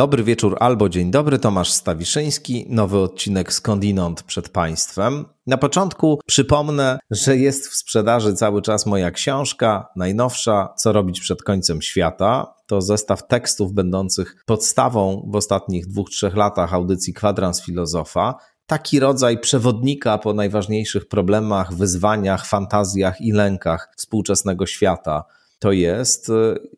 Dobry wieczór albo dzień dobry, Tomasz Stawiszyński, nowy odcinek Skądinąd przed Państwem. Na początku przypomnę, że jest w sprzedaży cały czas moja książka, najnowsza, Co robić przed końcem świata. To zestaw tekstów będących podstawą w ostatnich dwóch, trzech latach audycji Kwadrans Filozofa. Taki rodzaj przewodnika po najważniejszych problemach, wyzwaniach, fantazjach i lękach współczesnego świata to jest y,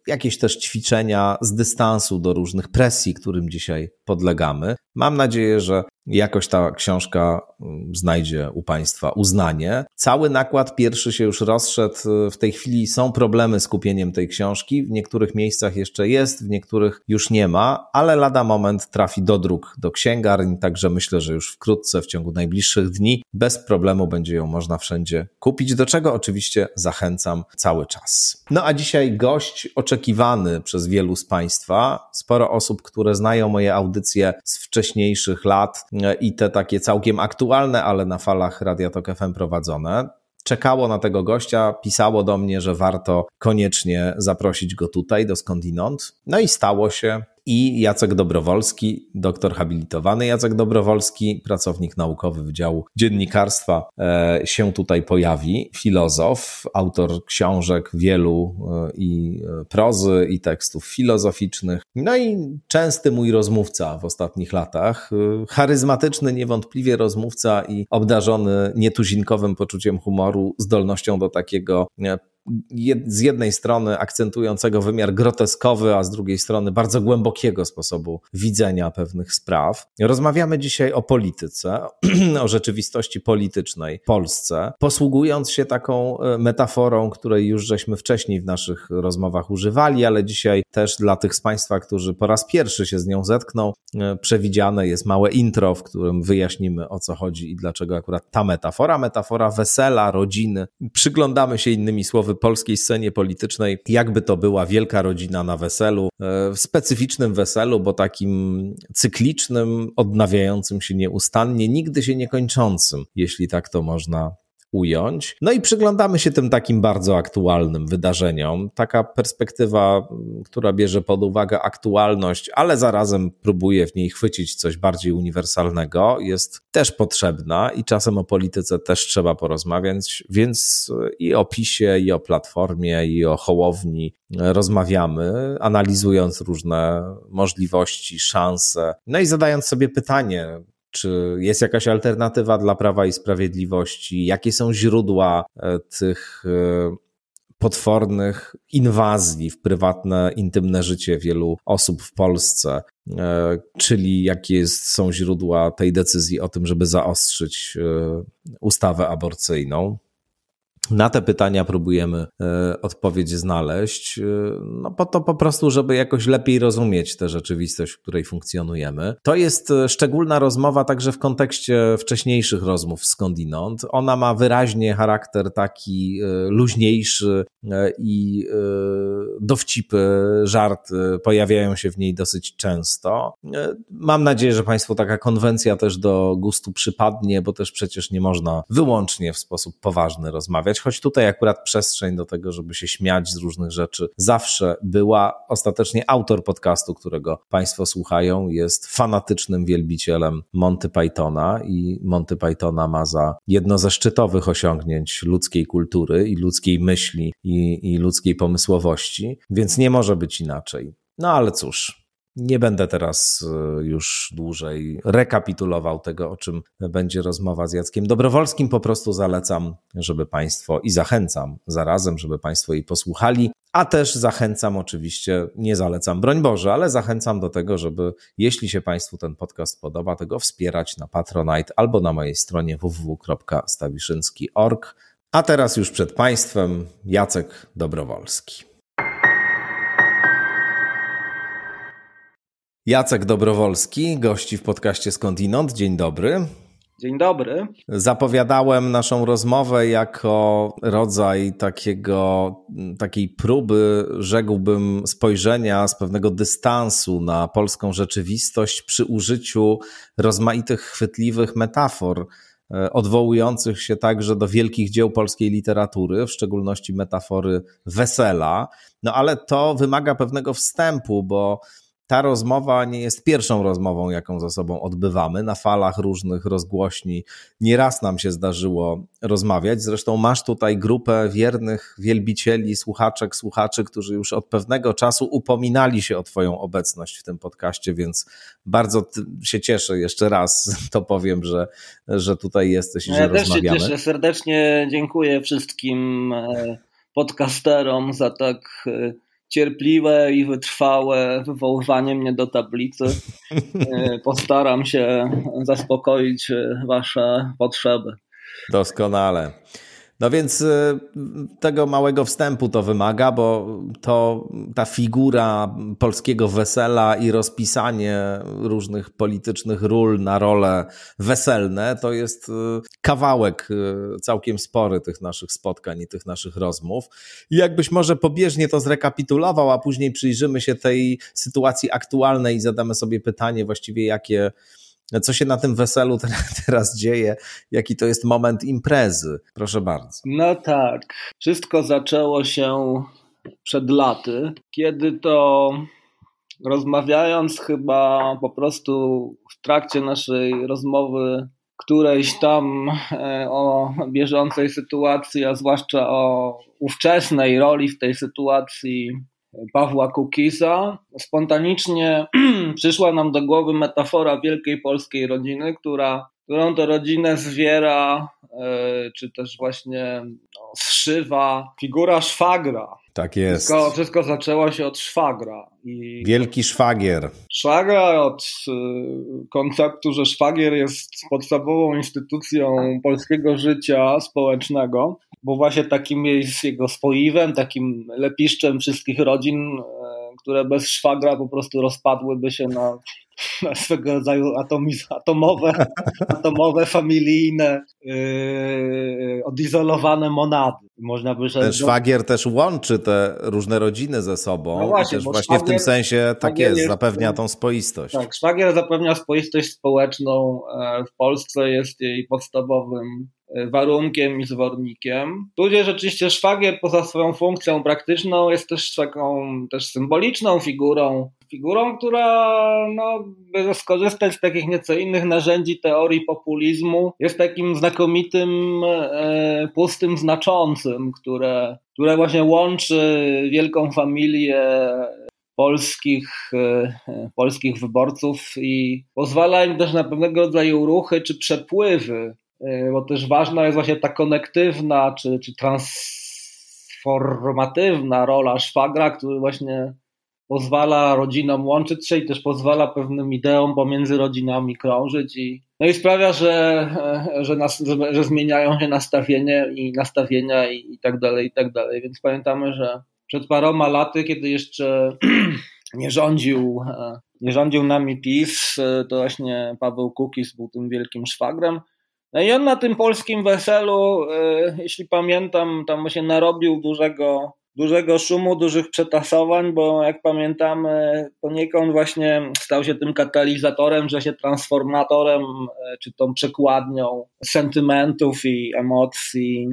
jakieś też ćwiczenia z dystansu do różnych presji, którym dzisiaj podlegamy. Mam nadzieję, że jakoś ta książka mm, znajdzie u Państwa uznanie. Cały nakład pierwszy się już rozszedł. W tej chwili są problemy z kupieniem tej książki. W niektórych miejscach jeszcze jest, w niektórych już nie ma, ale lada moment trafi do druk, do księgarni, także myślę, że już wkrótce, w ciągu najbliższych dni, bez problemu będzie ją można wszędzie kupić, do czego oczywiście zachęcam cały czas. No a dzisiaj gość oczekiwany przez wielu z Państwa. Sporo osób, które znają moje audycje z wcześniejszych lat, i te takie całkiem aktualne, ale na falach Radia Tok FM prowadzone. Czekało na tego gościa, pisało do mnie, że warto koniecznie zaprosić go tutaj do skądinąd. No i stało się i Jacek Dobrowolski, doktor habilitowany Jacek Dobrowolski, pracownik naukowy Wydziału Dziennikarstwa, e, się tutaj pojawi. Filozof, autor książek wielu e, i e, prozy, i tekstów filozoficznych. No i częsty mój rozmówca w ostatnich latach. Charyzmatyczny, niewątpliwie rozmówca i obdarzony nietuzinkowym poczuciem humoru, zdolnością do takiego z jednej strony akcentującego wymiar groteskowy, a z drugiej strony bardzo głębokiego sposobu widzenia pewnych spraw. Rozmawiamy dzisiaj o polityce, o rzeczywistości politycznej w Polsce, posługując się taką e, metaforą, której już żeśmy wcześniej w naszych rozmowach używali, ale dzisiaj też dla tych z Państwa, którzy po raz pierwszy się z nią zetkną, e, przewidziane jest małe intro, w którym wyjaśnimy o co chodzi i dlaczego akurat ta metafora, metafora wesela, rodziny. Przyglądamy się innymi słowy polskiej scenie politycznej, jakby to była wielka rodzina na weselu, e, w specyficznym weselu, bo takim cyklicznym, odnawiającym się nieustannie, nigdy się nie kończącym, jeśli tak to można ująć. No i przyglądamy się tym takim bardzo aktualnym wydarzeniom. Taka perspektywa, która bierze pod uwagę aktualność, ale zarazem próbuje w niej chwycić coś bardziej uniwersalnego, jest też potrzebna i czasem o polityce też trzeba porozmawiać, więc i o PiSie, i o Platformie, i o Hołowni rozmawiamy, analizując różne możliwości, szanse, no i zadając sobie pytanie, czy jest jakaś alternatywa dla prawa i sprawiedliwości? Jakie są źródła e, tych e, potwornych inwazji w prywatne, intymne życie wielu osób w Polsce? E, czyli jakie są źródła tej decyzji o tym, żeby zaostrzyć ustawę aborcyjną? Na te pytania próbujemy e, odpowiedź znaleźć, e, no po to po prostu, żeby jakoś lepiej rozumieć tę rzeczywistość, w której funkcjonujemy. To jest e, szczególna rozmowa także w kontekście wcześniejszych rozmów skądinąd. Ona ma wyraźnie charakter taki luźniejszy i dowcipy, żarty pojawiają się w niej dosyć często. Mam nadzieję, że Państwu taka konwencja też do gustu przypadnie, bo też przecież nie można wyłącznie w sposób poważny rozmawiać choć tutaj akurat przestrzeń do tego, żeby się śmiać z różnych rzeczy zawsze była. Ostatecznie autor podcastu, którego Państwo słuchają, jest fanatycznym wielbicielem Monty Pythona i Monty Pythona ma za jedno ze szczytowych osiągnięć ludzkiej kultury i ludzkiej myśli i, i ludzkiej pomysłowości, więc nie może być inaczej. No ale cóż, nie będę teraz e, już dłużej rekapitulował tego, o czym będzie rozmowa z Jackiem Dobrowolskim. Po prostu zalecam, żeby Państwo i zachęcam zarazem, żeby Państwo jej posłuchali, a też zachęcam oczywiście, nie zalecam, broń Boże, ale zachęcam do tego, żeby jeśli się Państwu ten podcast podoba, tego wspierać na Patronite albo na mojej stronie www.stawiszynski.org. A teraz już przed Państwem Jacek Dobrowolski. Jacek Dobrowolski, gości w podcaście Skądinąd. Dzień dobry. Dzień dobry. Zapowiadałem naszą rozmowę jako rodzaj takiego, takiej próby, rzekłbym, spojrzenia z pewnego dystansu na polską rzeczywistość przy użyciu rozmaitych chwytliwych metafor e, odwołujących się także do wielkich dzieł polskiej literatury, w szczególności metafory wesela. No ale to wymaga pewnego wstępu, bo ta rozmowa nie jest pierwszą rozmową, jaką ze sobą odbywamy. Na falach różnych rozgłośni nieraz nam się zdarzyło rozmawiać. Zresztą masz tutaj grupę wiernych wielbicieli, słuchaczek, słuchaczy, którzy już od pewnego czasu upominali się o Twoją obecność w tym podcaście, więc bardzo się cieszę. Jeszcze raz to powiem, że, że tutaj jesteś i ja że rozmawiamy. Ja też się cieszę. Serdecznie dziękuję wszystkim e, podcasterom za tak e, cierpliwe i wytrwałe wywoływanie mnie do tablicy. E, postaram się zaspokoić e, Wasze potrzeby. Doskonale. No więc y, tego małego wstępu to wymaga, bo to ta figura polskiego wesela i rozpisanie różnych politycznych ról na role weselne to jest y, kawałek y, całkiem spory tych naszych spotkań i tych naszych rozmów. I jakbyś może pobieżnie to zrekapitulował, a później przyjrzymy się tej sytuacji aktualnej i zadamy sobie pytanie właściwie jakie co się na tym weselu teraz dzieje, jaki to jest moment imprezy. Proszę bardzo. No tak. Wszystko zaczęło się przed laty, kiedy to rozmawiając chyba po prostu w trakcie naszej rozmowy którejś tam e, o bieżącej sytuacji, a zwłaszcza o ówczesnej roli w tej sytuacji Pawła Kukisa. Spontanicznie przyszła nam do głowy metafora wielkiej polskiej rodziny, która, którą to rodzinę zwiera, e, czy też właśnie no, zszywa figura szwagra. Tak jest. Wszystko, wszystko zaczęło się od szwagra. I Wielki szwagier. Szwagra od y, konceptu, że szwagier jest podstawową instytucją polskiego życia społecznego bo właśnie takim jest jego spoiwem, takim lepiszczem wszystkich rodzin, e, które bez szwagra po prostu rozpadłyby się na, na swego rodzaju atomiz, atomowe, atomowe, familijne, yy, odizolowane monady. Można by rzec, Ten szwagier też łączy te różne rodziny ze sobą no właśnie, też właśnie szwagier, w tym sensie tak jest, jest, zapewnia tą spoistość. Tak, szwagier zapewnia spoistość społeczną e, w Polsce, jest jej podstawowym warunkiem i zwornikiem. Tudzież rzeczywiście szwagier poza swoją funkcją praktyczną jest też taką też symboliczną figurą, figurą, która no, by skorzystać z takich nieco innych narzędzi teorii populizmu, jest takim znakomitym, e, pustym znaczącym, które, które właśnie łączy wielką familię polskich, e, polskich wyborców i pozwala im też na pewnego rodzaju ruchy czy przepływy E, bo też ważna jest właśnie ta konektywna czy, czy transformatywna rola szwagra, który właśnie pozwala rodzinom łączyć się i też pozwala pewnym ideom pomiędzy rodzinami krążyć i, no i sprawia, że, e, że, nas, że zmieniają się nastawienie i nastawienia i, i tak dalej, i tak dalej. Więc pamiętamy, że przed paroma laty, kiedy jeszcze nie rządził, e, nie rządził nami PiS, to właśnie Paweł Kukis był tym wielkim szwagrem. No i on na tym polskim weselu, e, jeśli pamiętam, tam się narobił dużego, dużego szumu, dużych przetasowań, bo jak pamiętamy, poniekąd właśnie stał się tym katalizatorem, że się transformatorem, e, czy tą przekładnią sentymentów i emocji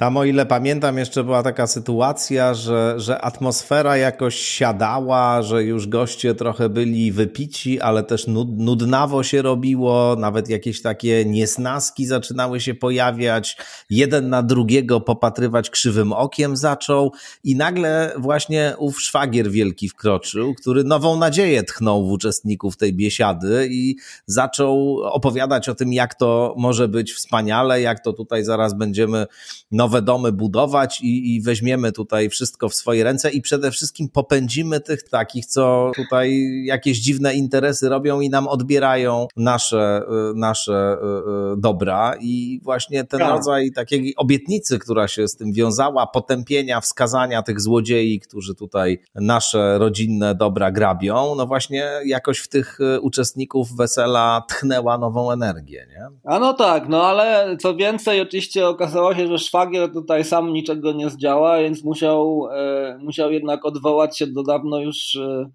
tam, o ile pamiętam, jeszcze była taka sytuacja, że, że atmosfera jakoś siadała, że już goście trochę byli wypici, ale też nud, nudnawo się robiło, nawet jakieś takie niesnaski zaczynały się pojawiać. Jeden na drugiego popatrywać krzywym okiem zaczął i nagle właśnie ów szwagier wielki wkroczył, który nową nadzieję tchnął w uczestników tej biesiady i zaczął opowiadać o tym, jak to może być wspaniale, jak to tutaj zaraz będziemy nowe domy budować i, i weźmiemy tutaj wszystko w swoje ręce i przede wszystkim popędzimy tych takich, co tutaj jakieś dziwne interesy robią i nam odbierają nasze, y, nasze y, y, dobra i właśnie ten tak. rodzaj takiej obietnicy, która się z tym wiązała, potępienia, wskazania tych złodziei, którzy tutaj nasze rodzinne dobra grabią, no właśnie jakoś w tych uczestników wesela tchnęła nową energię, nie? A no tak, no ale co więcej, oczywiście okazało się, że szwagier tutaj sam niczego nie zdziała, więc musiał, e, musiał jednak odwołać się do dawno już e,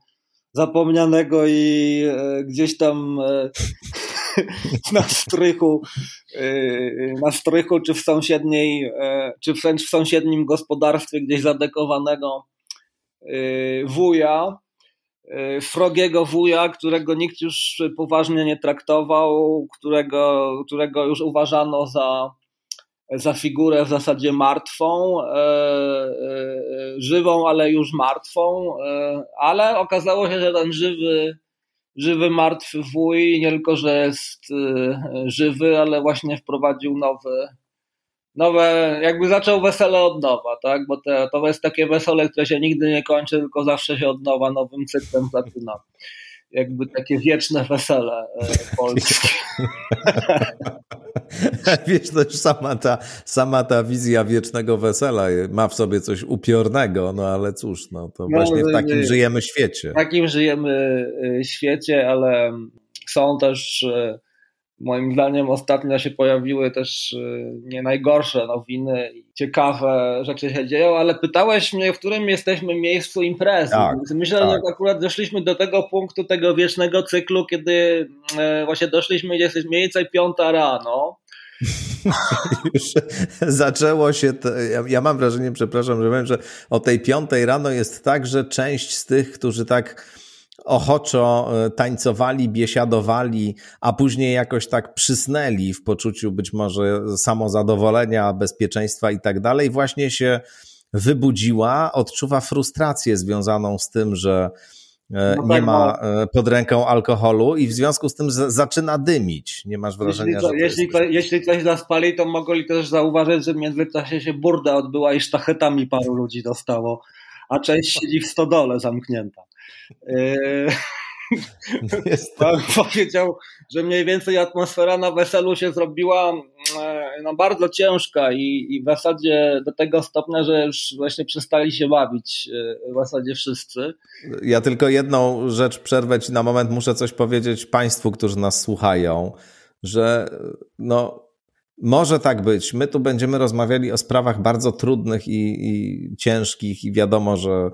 zapomnianego i e, gdzieś tam na strychu, na strychu czy w sąsiedniej, czy wręcz w sąsiednim gospodarstwie gdzieś zadekowanego wuja srogiego wuja, którego nikt już poważnie nie traktował, którego, którego już uważano za, za figurę w zasadzie martwą, e, e, żywą, ale już martwą, e, ale okazało się, że ten żywy, żywy martwy wuj nie tylko, że jest żywy, ale właśnie wprowadził nowy, nowe, jakby zaczął wesele od nowa, tak? Bo te, to jest takie wesele, które się nigdy nie kończy, tylko zawsze się od nowa nowym cyklem zaczyna. Jakby takie wieczne wesele e, polskie. Wiesz, to już sama ta, sama ta wizja wiecznego wesela ma w sobie coś upiornego, no ale cóż, no to no, właśnie w takim żyjemy świecie. W takim żyjemy e, świecie, ale są też e, Moim zdaniem ostatnio się pojawiły też y, nie najgorsze nowiny i ciekawe rzeczy się dzieją, ale pytałeś mnie, w którym jesteśmy miejscu imprezy. Tak, Myślę, tak. że akurat doszliśmy do tego punktu, tego wiecznego cyklu, kiedy e, właśnie doszliśmy, jest mniej więcej piąta rano. Już zaczęło się. To, ja, ja, mam wrażenie, przepraszam, że wiem, że o tej piątej rano jest tak, że część z tych, którzy tak ochoczo e, tańcowali, biesiadowali, a później jakoś tak przysnęli w poczuciu być może samozadowolenia, bezpieczeństwa i tak dalej, właśnie się wybudziła, odczuwa frustrację związaną z tym, że e, no nie tak, ma no. E, pod ręką alkoholu i w związku z tym zaczyna dymić. Nie masz wrażenia, jeśli, że. Jeśli, ktoś, jeśli ktoś zaspali, to mogli też zauważyć, że w międzyczasie się burda odbyła i sztachetami paru ludzi dostało, a część siedzi w stodole zamknięta. Yy, Pan powiedział, że mniej więcej atmosfera na weselu się zrobiła e, no, bardzo ciężka i, i w zasadzie do tego stopnia, że już właśnie przestali się bawić e, w zasadzie wszyscy. Ja tylko jedną rzecz przerwę ci na moment, muszę coś powiedzieć Państwu, którzy nas słuchają, że no może tak być. My tu będziemy rozmawiali o sprawach bardzo trudnych i, i ciężkich i wiadomo, że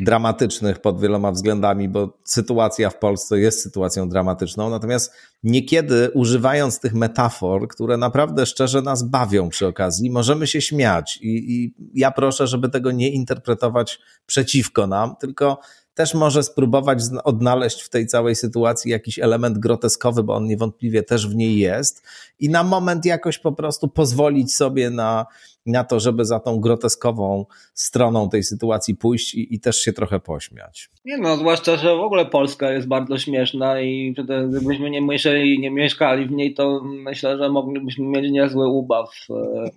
dramatycznych pod wieloma względami, bo sytuacja w Polsce jest sytuacją dramatyczną. Natomiast niekiedy używając tych metafor, które naprawdę szczerze nas bawią przy okazji, możemy się śmiać. I, i ja proszę, żeby tego nie interpretować przeciwko nam, tylko też może spróbować odnaleźć w tej całej sytuacji jakiś element groteskowy, bo on niewątpliwie też w niej jest, i na moment jakoś po prostu pozwolić sobie na, na to, żeby za tą groteskową stroną tej sytuacji pójść i, i też się trochę pośmiać. Nie no, zwłaszcza, że w ogóle Polska jest bardzo śmieszna i gdybyśmy nie myśleli, nie mieszkali w niej, to myślę, że moglibyśmy mieć niezły ubaw. E,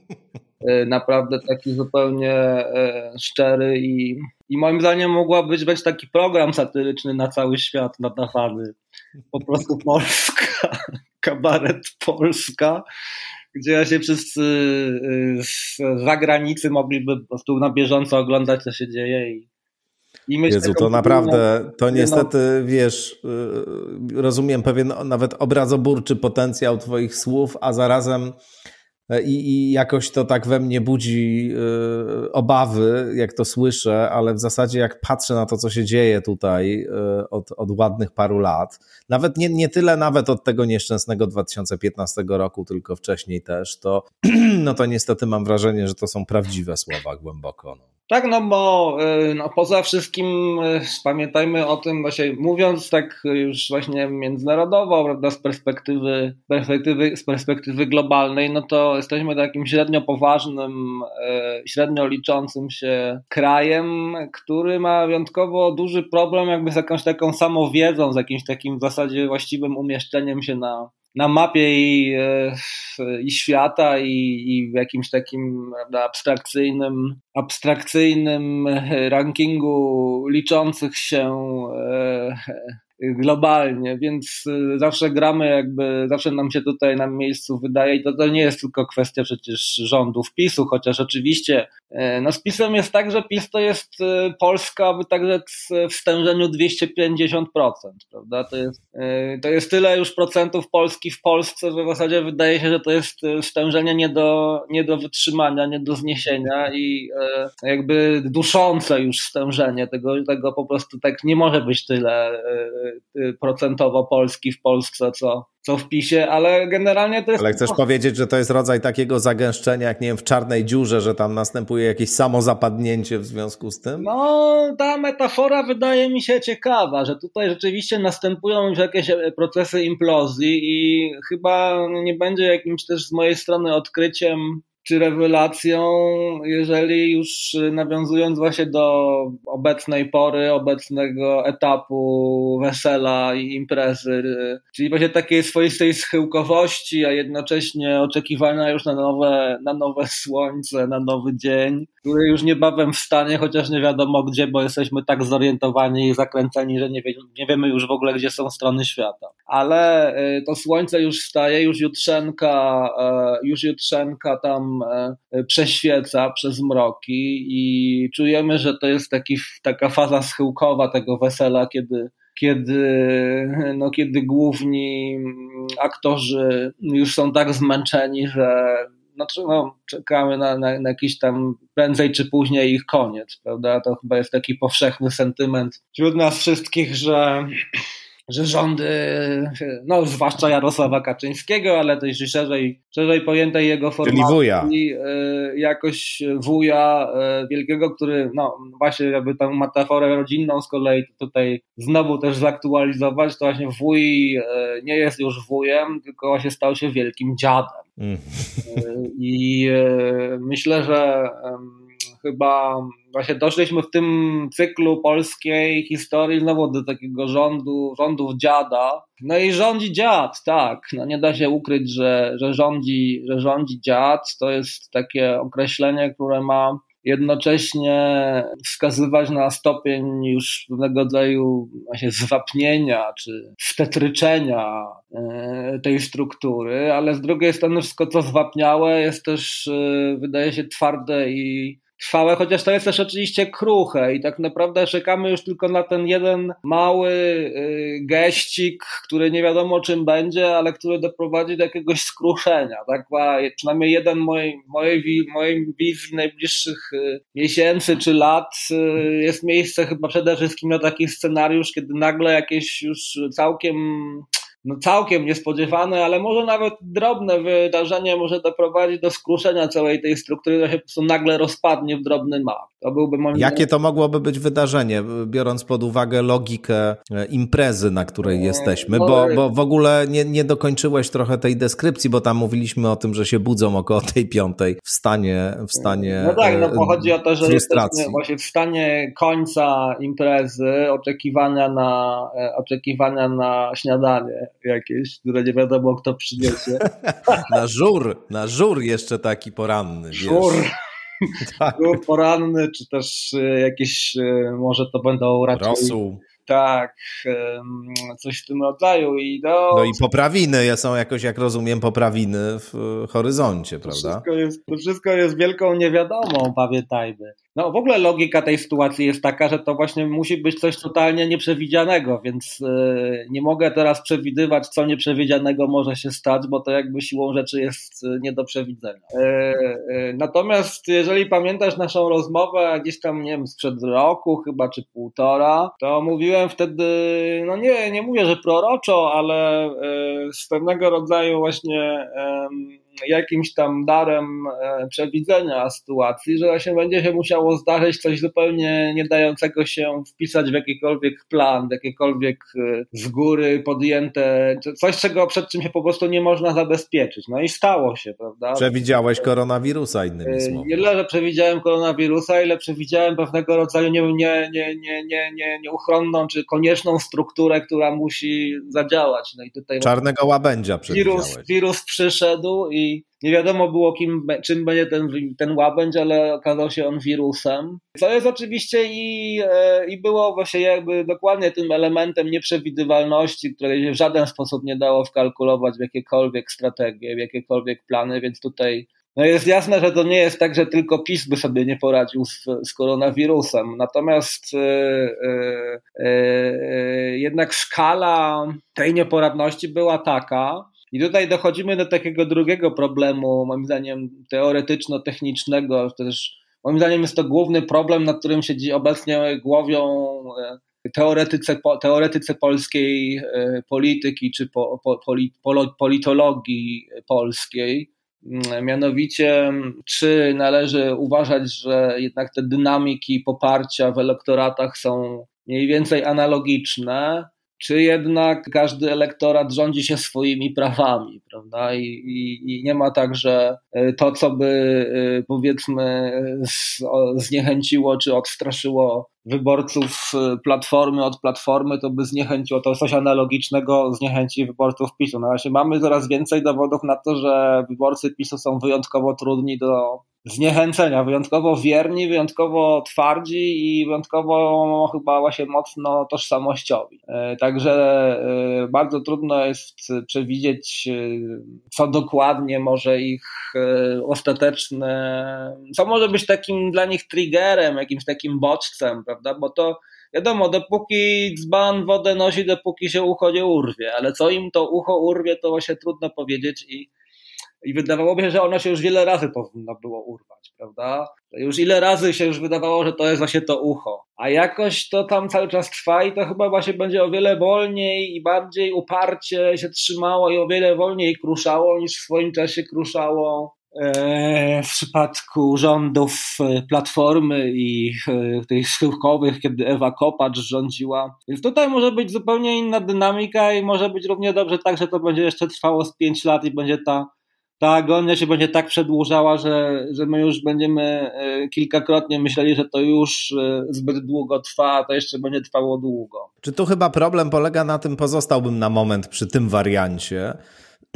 e, naprawdę taki zupełnie e, szczery i i moim zdaniem mogłaby być taki program satyryczny na cały świat nadawany. Po prostu Polska, kabaret Polska, gdzie się wszyscy y, z zagranicy mogliby po prostu na bieżąco oglądać, co się dzieje i i Jezu, to naprawdę, to niestety, wiesz, y, rozumiem pewien nawet obrazoburczy potencjał Twoich słów, a zarazem I, I, jakoś to tak we mnie budzi y, obawy, jak to słyszę, ale w zasadzie jak patrzę na to, co się dzieje tutaj y, od, od ładnych paru lat, nawet nie, nie tyle nawet od tego nieszczęsnego 2015 roku, tylko wcześniej też, to, no to niestety mam wrażenie, że to są prawdziwe słowa głęboko. No. Tak, no bo y, no, poza wszystkim y, pamiętajmy o tym, właśnie mówiąc tak już właśnie międzynarodowo, prawda, z perspektywy, perspektywy, z perspektywy globalnej, no to jesteśmy takim średnio poważnym, y, średnio liczącym się krajem, który ma wyjątkowo duży problem jakby z jakąś taką samowiedzą, z jakimś takim w zasadzie właściwym umieszczeniem się na, na mapie i, e, i świata i, i, w jakimś takim prawda, abstrakcyjnym, abstrakcyjnym rankingu liczących się e, globalnie, więc y, zawsze gramy jakby, zawsze nam się tutaj na miejscu wydaje i to, to nie jest tylko kwestia przecież rządów PiSu, chociaż oczywiście e, no z PiSem jest tak, że PiS to jest y, Polska, tak rzec w stężeniu 250%, prawda? To jest, to jest tyle już procentów Polski w Polsce, że w zasadzie wydaje się, że to jest y, stężenie nie do, nie do wytrzymania, nie do zniesienia i jakby duszące już stężenie tego, tego po prostu tak nie może być tyle procentowo Polski w Polsce, co, co w PiSie, ale generalnie to jest... Ale chcesz powiedzieć, że to jest rodzaj takiego zagęszczenia, jak nie wiem, w czarnej dziurze, że tam następuje jakieś samozapadnięcie w związku z tym? No, ta metafora wydaje mi się ciekawa, że tutaj rzeczywiście następują już jakieś procesy implozji i chyba nie będzie jakimś też z mojej strony odkryciem czy rewelacją, jeżeli już nawiązując właśnie do obecnej pory, obecnego etapu wesela i imprezy, czyli właśnie takiej swoistej schyłkowości, a jednocześnie oczekiwania już na nowe, na nowe słońce, na nowy dzień, który już niebawem wstanie, chociaż nie wiadomo gdzie, bo jesteśmy tak zorientowani i zakręceni, że nie, wie, nie wiemy już w ogóle, gdzie są strony świata. Ale y, to słońce już wstaje, już jutrzenka, y, już jutrzenka tam y, prześwieca przez mroki i czujemy, że to jest taki, taka faza schyłkowa tego wesela, kiedy kiedy, no, kiedy główni aktorzy już są tak zmęczeni, że znaczy, no, czekamy na, na, na jakiś tam prędzej czy później ich koniec, prawda? To chyba jest taki powszechny sentyment wśród nas wszystkich, że że rządy, no zwłaszcza Jarosława Kaczyńskiego, ale też szerzej, szerzej pojętej jego formacji, e, jakoś wuja e, wielkiego, który, no właśnie jakby tę metaforę rodzinną z kolei tutaj znowu też zaktualizować, to właśnie wuj e, nie jest już wujem, tylko właśnie stał się wielkim dziadem. Mm. I myślę, że chyba właśnie doszliśmy w tym cyklu polskiej historii znowu do takiego rządu, rządów dziada. No i rządzi dziad, tak. No nie da się ukryć, że, że, rządzi, że rządzi dziad. To jest takie określenie, które ma jednocześnie wskazywać na stopień już pewnego rodzaju właśnie zwapnienia czy stetryczenia e, tej struktury, ale z drugiej strony wszystko co zwapniałe jest też e, wydaje się twarde i trwałe, chociaż to jest też oczywiście kruche i tak naprawdę czekamy już tylko na ten jeden mały y, geścik, który nie wiadomo czym będzie, ale który doprowadzi do jakiegoś skruszenia. Tak? Przynajmniej jeden mojej, mojej, mojej wizji najbliższych y, miesięcy czy lat y, jest miejsce chyba przede wszystkim na taki scenariusz, kiedy nagle jakieś już całkiem no całkiem niespodziewane, ale może nawet drobne wydarzenie może doprowadzić do skruszenia całej tej struktury, która się po prostu nagle rozpadnie w drobny mak. To byłby moim Jakie to mogłoby być wydarzenie, biorąc pod uwagę logikę e, imprezy, na której jesteśmy? Bo, bo w ogóle nie, nie dokończyłeś trochę tej deskrypcji, bo tam mówiliśmy o tym, że się budzą około tej piątej w stanie, w stanie No tak, no bo chodzi o to, że frustracji. jesteśmy właśnie w stanie końca imprezy, oczekiwania na, e, oczekiwania na śniadanie jakieś, które nie wiadomo kto przyniesie. na żur, na żur jeszcze taki poranny. Żur. Tak. Żur poranny, czy też e, jakieś, e, może to będą raczej... Rosół. Tak, coś w tym rodzaju. I no, no i poprawiny są jakoś, jak rozumiem, poprawiny w horyzoncie, prawda? To wszystko jest, to wszystko jest wielką niewiadomą, pamiętajmy. No w ogóle logika tej sytuacji jest taka, że to właśnie musi być coś totalnie nieprzewidzianego, więc yy, nie mogę teraz przewidywać, co nieprzewidzianego może się stać, bo to jakby siłą rzeczy jest e, nie do przewidzenia. Yy, natomiast jeżeli pamiętasz naszą rozmowę gdzieś tam, nie wiem, sprzed roku chyba, czy półtora, to mówiłem wtedy, no nie, nie mówię, że proroczo, ale z pewnego rodzaju właśnie jakimś tam darem e, przewidzenia sytuacji, że właśnie będzie się musiało zdarzyć coś zupełnie nie dającego się wpisać w jakikolwiek plan, w jakiekolwiek e, z góry podjęte, coś czego przed czym się po prostu nie można zabezpieczyć. No i stało się, prawda? Przewidziałeś koronawirusa innymi e, słowy. Nie tyle, że przewidziałem koronawirusa, ile przewidziałem pewnego rodzaju nie, nie, nie, nie, nie, nie, nieuchronną czy konieczną strukturę, która musi zadziałać. No i tutaj Czarnego łabędzia wirus, wirus przyszedł i nie wiadomo było, kim, czym będzie ten, ten łabędź, ale okazał się on wirusem. Co jest oczywiście i, e, i było właśnie jakby dokładnie tym elementem nieprzewidywalności, której się w żaden sposób nie dało wkalkulować w jakiekolwiek strategie, w jakiekolwiek plany, więc tutaj no jest jasne, że to nie jest tak, że tylko PiS by sobie nie poradził z, z koronawirusem. Natomiast yy, yy, yy, jednak skala tej nieporadności była taka, i tutaj dochodzimy do takiego drugiego problemu, moim zdaniem teoretyczno-technicznego, też moim zdaniem jest to główny problem, nad którym się obecnie głowią e, teoretyce, teoretyce polskiej polityki czy po, po, politologii polskiej. Mm, mianowicie, czy należy uważać, że jednak te dynamiki poparcia w elektoratach są mniej więcej analogiczne, czy jednak każdy elektorat rządzi się swoimi prawami, prawda? I, i, i nie ma tak, że e, to, co by e, powiedzmy zniechęciło czy odstraszyło wyborców e, Platformy od Platformy, to by zniechęciło, to coś analogicznego zniechęci wyborców PiSu. No właśnie mamy coraz więcej dowodów na to, że wyborcy PiSu są wyjątkowo trudni do zniechęcenia, wyjątkowo wierni, wyjątkowo twardzi i wyjątkowo chyba właśnie mocno tożsamościowi. E, także e, bardzo trudno jest przewidzieć, co dokładnie może ich ostateczne, co może być takim dla nich triggerem, jakimś takim bodźcem, prawda? Bo to wiadomo, dopóki dzban wodę nosi, dopóki się ucho nie urwie, ale co im to ucho urwie, to właśnie trudno powiedzieć i i wydawałoby się, że ono się już wiele razy powinno było urwać, prawda? Już ile razy się już wydawało, że to jest właśnie to ucho. A jakoś to tam cały czas trwa i to chyba właśnie będzie o wiele wolniej i bardziej uparcie się trzymało i o wiele wolniej kruszało niż w swoim czasie kruszało w przypadku rządów e, Platformy i e, tych schyłkowych, kiedy Ewa Kopacz rządziła. Więc tutaj może być zupełnie inna dynamika i może być równie dobrze tak, że to będzie jeszcze trwało z 5 lat i będzie ta ta agonia się będzie tak przedłużała, że, że my już będziemy e, kilkakrotnie myśleli, że to już e, zbyt długo trwa, a to jeszcze będzie trwało długo. Czy tu chyba problem polega na tym, pozostałbym na moment przy tym wariancie,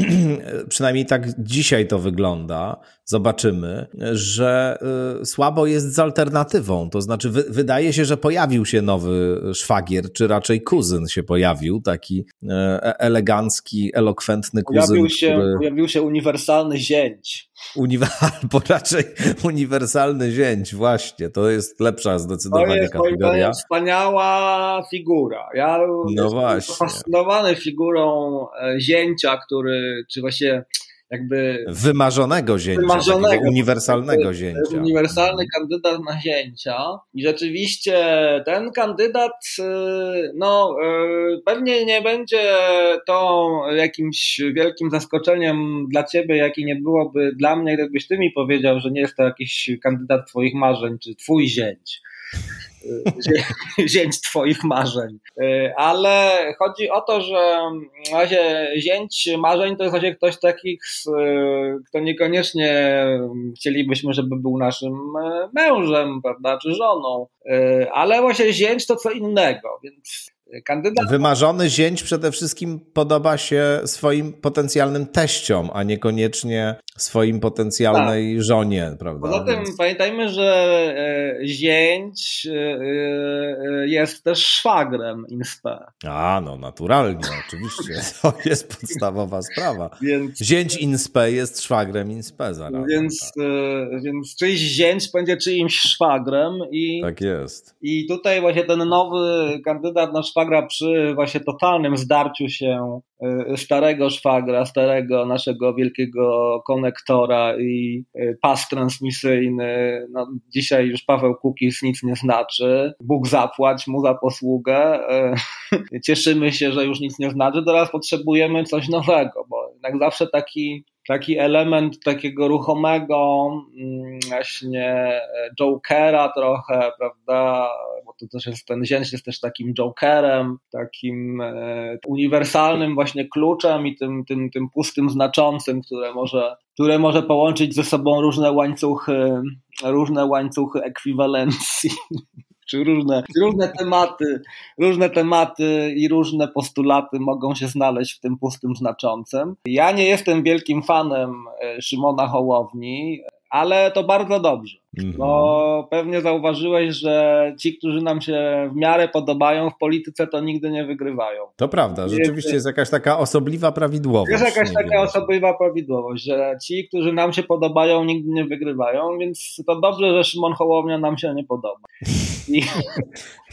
przynajmniej tak dzisiaj to wygląda, zobaczymy, że y, słabo jest z alternatywą. To znaczy, wy, wydaje się, że pojawił się nowy szwagier, czy raczej kuzyn się pojawił, taki e, e elegancki, elokwentny kuzyn. Pojawił się, który... pojawił się uniwersalny zięć. Albo raczej uniwersalny zięć, właśnie. To jest lepsza zdecydowanie to jest, kategoria. To jest wspaniała figura. Ja no właśnie. fascynowany figurą e, zięcia, który, czy właśnie jakby... Wymarzonego zięcia, wymarzonego, uniwersalnego zięcia. Uniwersalny kandydat na zięcia. I rzeczywiście ten kandydat y, no y, pewnie nie będzie to jakimś wielkim zaskoczeniem dla ciebie, jaki nie byłoby dla mnie, gdybyś ty mi powiedział, że nie jest to jakiś kandydat twoich marzeń, czy twój zięć zięć twoich marzeń. E, ale chodzi o to, że w razie zięć marzeń to jest właśnie ktoś takich, kto niekoniecznie chcielibyśmy, żeby był naszym e, mężem, prawda, czy żoną. E, ale właśnie zięć to co innego, więc Kandydat... Wymarzony zięć przede wszystkim podoba się swoim potencjalnym teściom, a niekoniecznie swoim potencjalnej tak. żonie, prawda? Poza tym Więc... pamiętajmy, że e, zięć e, e, jest też szwagrem INSPE. A, no naturalnie, oczywiście. To jest podstawowa sprawa. Więc... Zięć INSPE jest szwagrem INSPE zaraz. Więc, tak. więc czyjś zięć będzie czyimś szwagrem i... Tak jest. I tutaj właśnie ten nowy kandydat na szwagra przy właśnie totalnym zdarciu się starego szwagra, starego naszego wielkiego konektora i y, pas transmisyjny. No, dzisiaj już Paweł Kukis nic nie znaczy. Bóg zapłać mu za posługę. Y, cieszymy się, że już nic nie znaczy. Teraz potrzebujemy coś nowego, bo jednak zawsze taki taki element takiego ruchomego mm, właśnie jokera trochę, prawda, to też jest ten zięć jest też takim jokerem, takim e, uniwersalnym właśnie kluczem i tym, tym, tym pustym znaczącym, które może, które może połączyć ze sobą różne łańcuchy, różne łańcuchy ekwiwalencji czy różne, różne tematy, różne tematy i różne postulaty mogą się znaleźć w tym pustym znaczącym. Ja nie jestem wielkim fanem e, Szymona Hołowni, ale to bardzo dobrze. Mhm. Bo pewnie zauważyłeś, że ci, którzy nam się w miarę podobają w polityce, to nigdy nie wygrywają. To prawda, rzeczywiście jest jakaś taka osobliwa prawidłowość. Jest jakaś taka wiem. osobliwa prawidłowość, że ci, którzy nam się podobają, nigdy nie wygrywają, więc to dobrze, że Szymon Hołownia nam się nie podoba. I...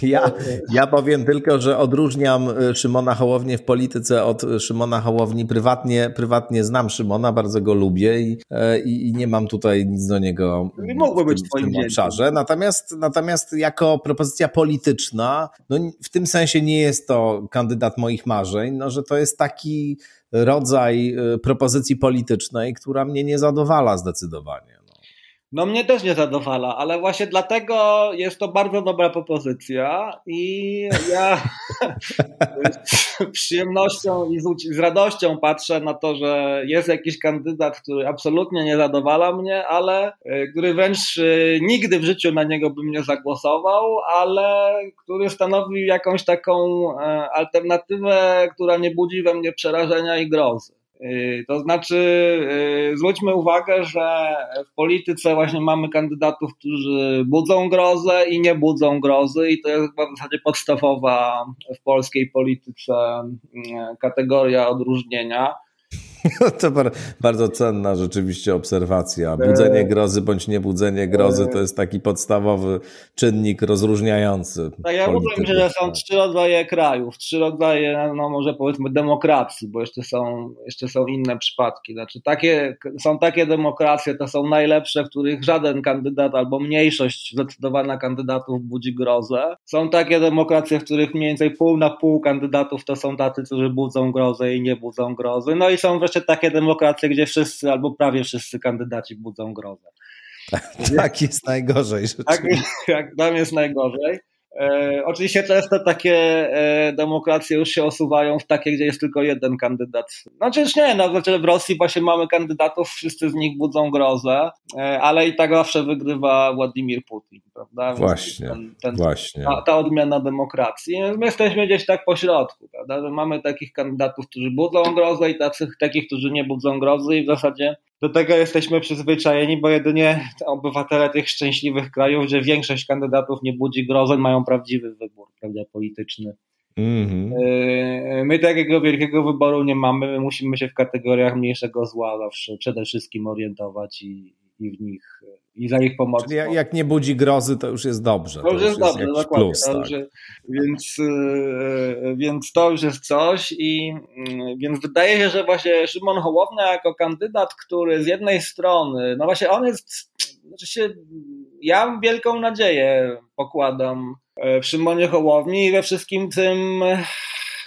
Ja, ja powiem tylko, że odróżniam e, Szymona Hołownię w polityce od Szymona Hołowni prywatnie. Prywatnie znam Szymona, bardzo go lubię i, e, i, i nie mam tutaj nic do niego. Mógłbym być w tym, w tym obszarze. Natomiast, natomiast jako propozycja polityczna, no w tym sensie nie jest to kandydat moich marzeń, no że to jest taki rodzaj y, propozycji politycznej, która mnie nie zadowala zdecydowanie. No mnie też nie zadowala, ale właśnie dlatego jest to bardzo dobra propozycja i ja z przyjemnością i z radością patrzę na to, że jest jakiś kandydat, który absolutnie nie zadowala mnie, ale e, który wręcz e, nigdy w życiu na niego bym nie zagłosował, ale który stanowi jakąś taką e, alternatywę, która nie budzi we mnie przerażenia i grozy. Y, to znaczy, y, zwróćmy uwagę, że w polityce właśnie mamy kandydatów, którzy budzą grozę i nie budzą grozy, i to jest chyba w zasadzie podstawowa w polskiej polityce y, kategoria odróżnienia. To bardzo cenna rzeczywiście obserwacja. Budzenie e, grozy bądź niebudzenie grozy e, to jest taki podstawowy czynnik rozróżniający. Tak, ja mówię, że są trzy rodzaje krajów, trzy rodzaje, no może powiedzmy demokracji, bo jeszcze są, jeszcze są inne przypadki. Znaczy takie, są takie demokracje, to są najlepsze, w których żaden kandydat albo mniejszość zdecydowana kandydatów budzi grozę. Są takie demokracje, w których mniej więcej pół na pół kandydatów to są tacy, którzy budzą grozę i nie budzą grozy. No i są wreszcie takie demokracje, gdzie wszyscy albo prawie wszyscy kandydaci budzą grozę. tak jest najgorzej. Tak, jak tam jest najgorzej. E, oczywiście często takie e, demokracje już się osuwają w takie, gdzie jest tylko jeden kandydat. Znaczy już nie, no, znaczy w Rosji właśnie mamy kandydatów, wszyscy z nich budzą grozę, e, ale i tak zawsze wygrywa Władimir Putin, prawda? Właśnie, ten, ten, właśnie. Ta, ta, odmiana demokracji. My jesteśmy gdzieś tak po środku, prawda? Że mamy takich kandydatów, którzy budzą grozę i tacy, takich, którzy nie budzą grozy i w zasadzie do tego jesteśmy przyzwyczajeni, bo jedynie obywatele tych szczęśliwych krajów, gdzie większość kandydatów nie budzi grozy, mają prawdziwy wybór prawda, polityczny. Mm-hmm. My takiego wielkiego wyboru nie mamy. My musimy się w kategoriach mniejszego zła zawsze przede wszystkim orientować i, i w nich i za ich pomoc. Czyli jak nie budzi grozy, to już jest dobrze. To, już jest, jest dobrze, dokładnie. Plus, tak. więc, yy, więc to już jest coś i yy, więc wydaje się, że właśnie Szymon Hołownia jako kandydat, który z jednej strony, no właśnie on jest, znaczy się, ja wielką nadzieję pokładam w Szymonie Hołowni i we wszystkim tym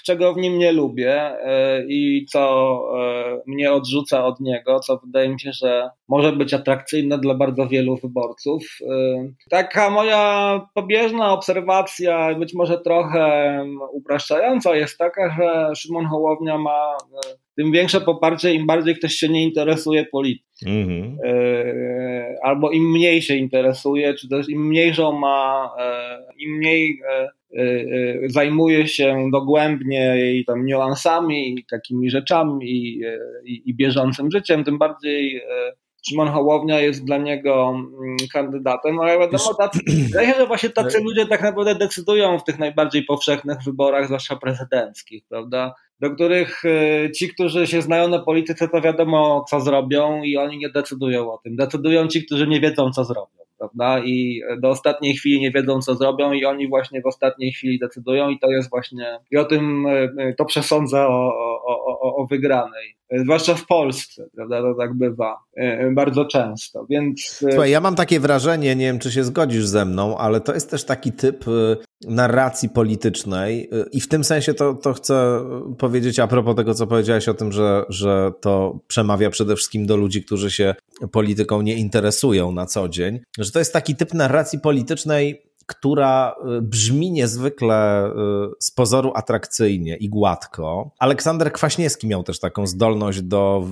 czego w nim nie lubię e, i co e, mnie odrzuca od niego, co wydaje mi się, że może być atrakcyjne dla bardzo wielu wyborców. E, taka moja pobieżna obserwacja, być może trochę upraszczająca, jest taka, że Szymon Hołownia ma tym większe poparcie, im bardziej ktoś się nie interesuje polityką. Mm-hmm. Albo im mniej się interesuje, czy też im mniejszą ma, im mniej zajmuje się dogłębnie i tam niuansami i takimi rzeczami i, i, i bieżącym życiem, tym bardziej y, Szymon Hołownia jest dla niego mm, kandydatem, no ale wiadomo, tacy, że właśnie tacy ludzie tak naprawdę decydują w tych najbardziej powszechnych wyborach, zwłaszcza prezydenckich, prawda? Do których ci, którzy się znają na polityce, to wiadomo, co zrobią i oni nie decydują o tym. Decydują ci, którzy nie wiedzą, co zrobią prawda? I do ostatniej chwili nie wiedzą, co zrobią, i oni właśnie w ostatniej chwili decydują, i to jest właśnie, i o tym e, to przesądza o, o, o, o wygranej. Zwłaszcza w Polsce, prawda? To tak bywa e, bardzo często. Więc. E, Słuchaj, ja mam takie wrażenie, nie wiem, czy się zgodzisz ze mną, ale to jest też taki typ narracji politycznej, i w tym sensie to, to chcę powiedzieć a propos tego, co powiedziałeś o tym, że, że to przemawia przede wszystkim do ludzi, którzy się polityką nie interesują na co dzień, że to jest taki typ narracji politycznej, która y, brzmi niezwykle y, z pozoru atrakcyjnie i gładko. Aleksander Kwaśniewski miał też taką zdolność do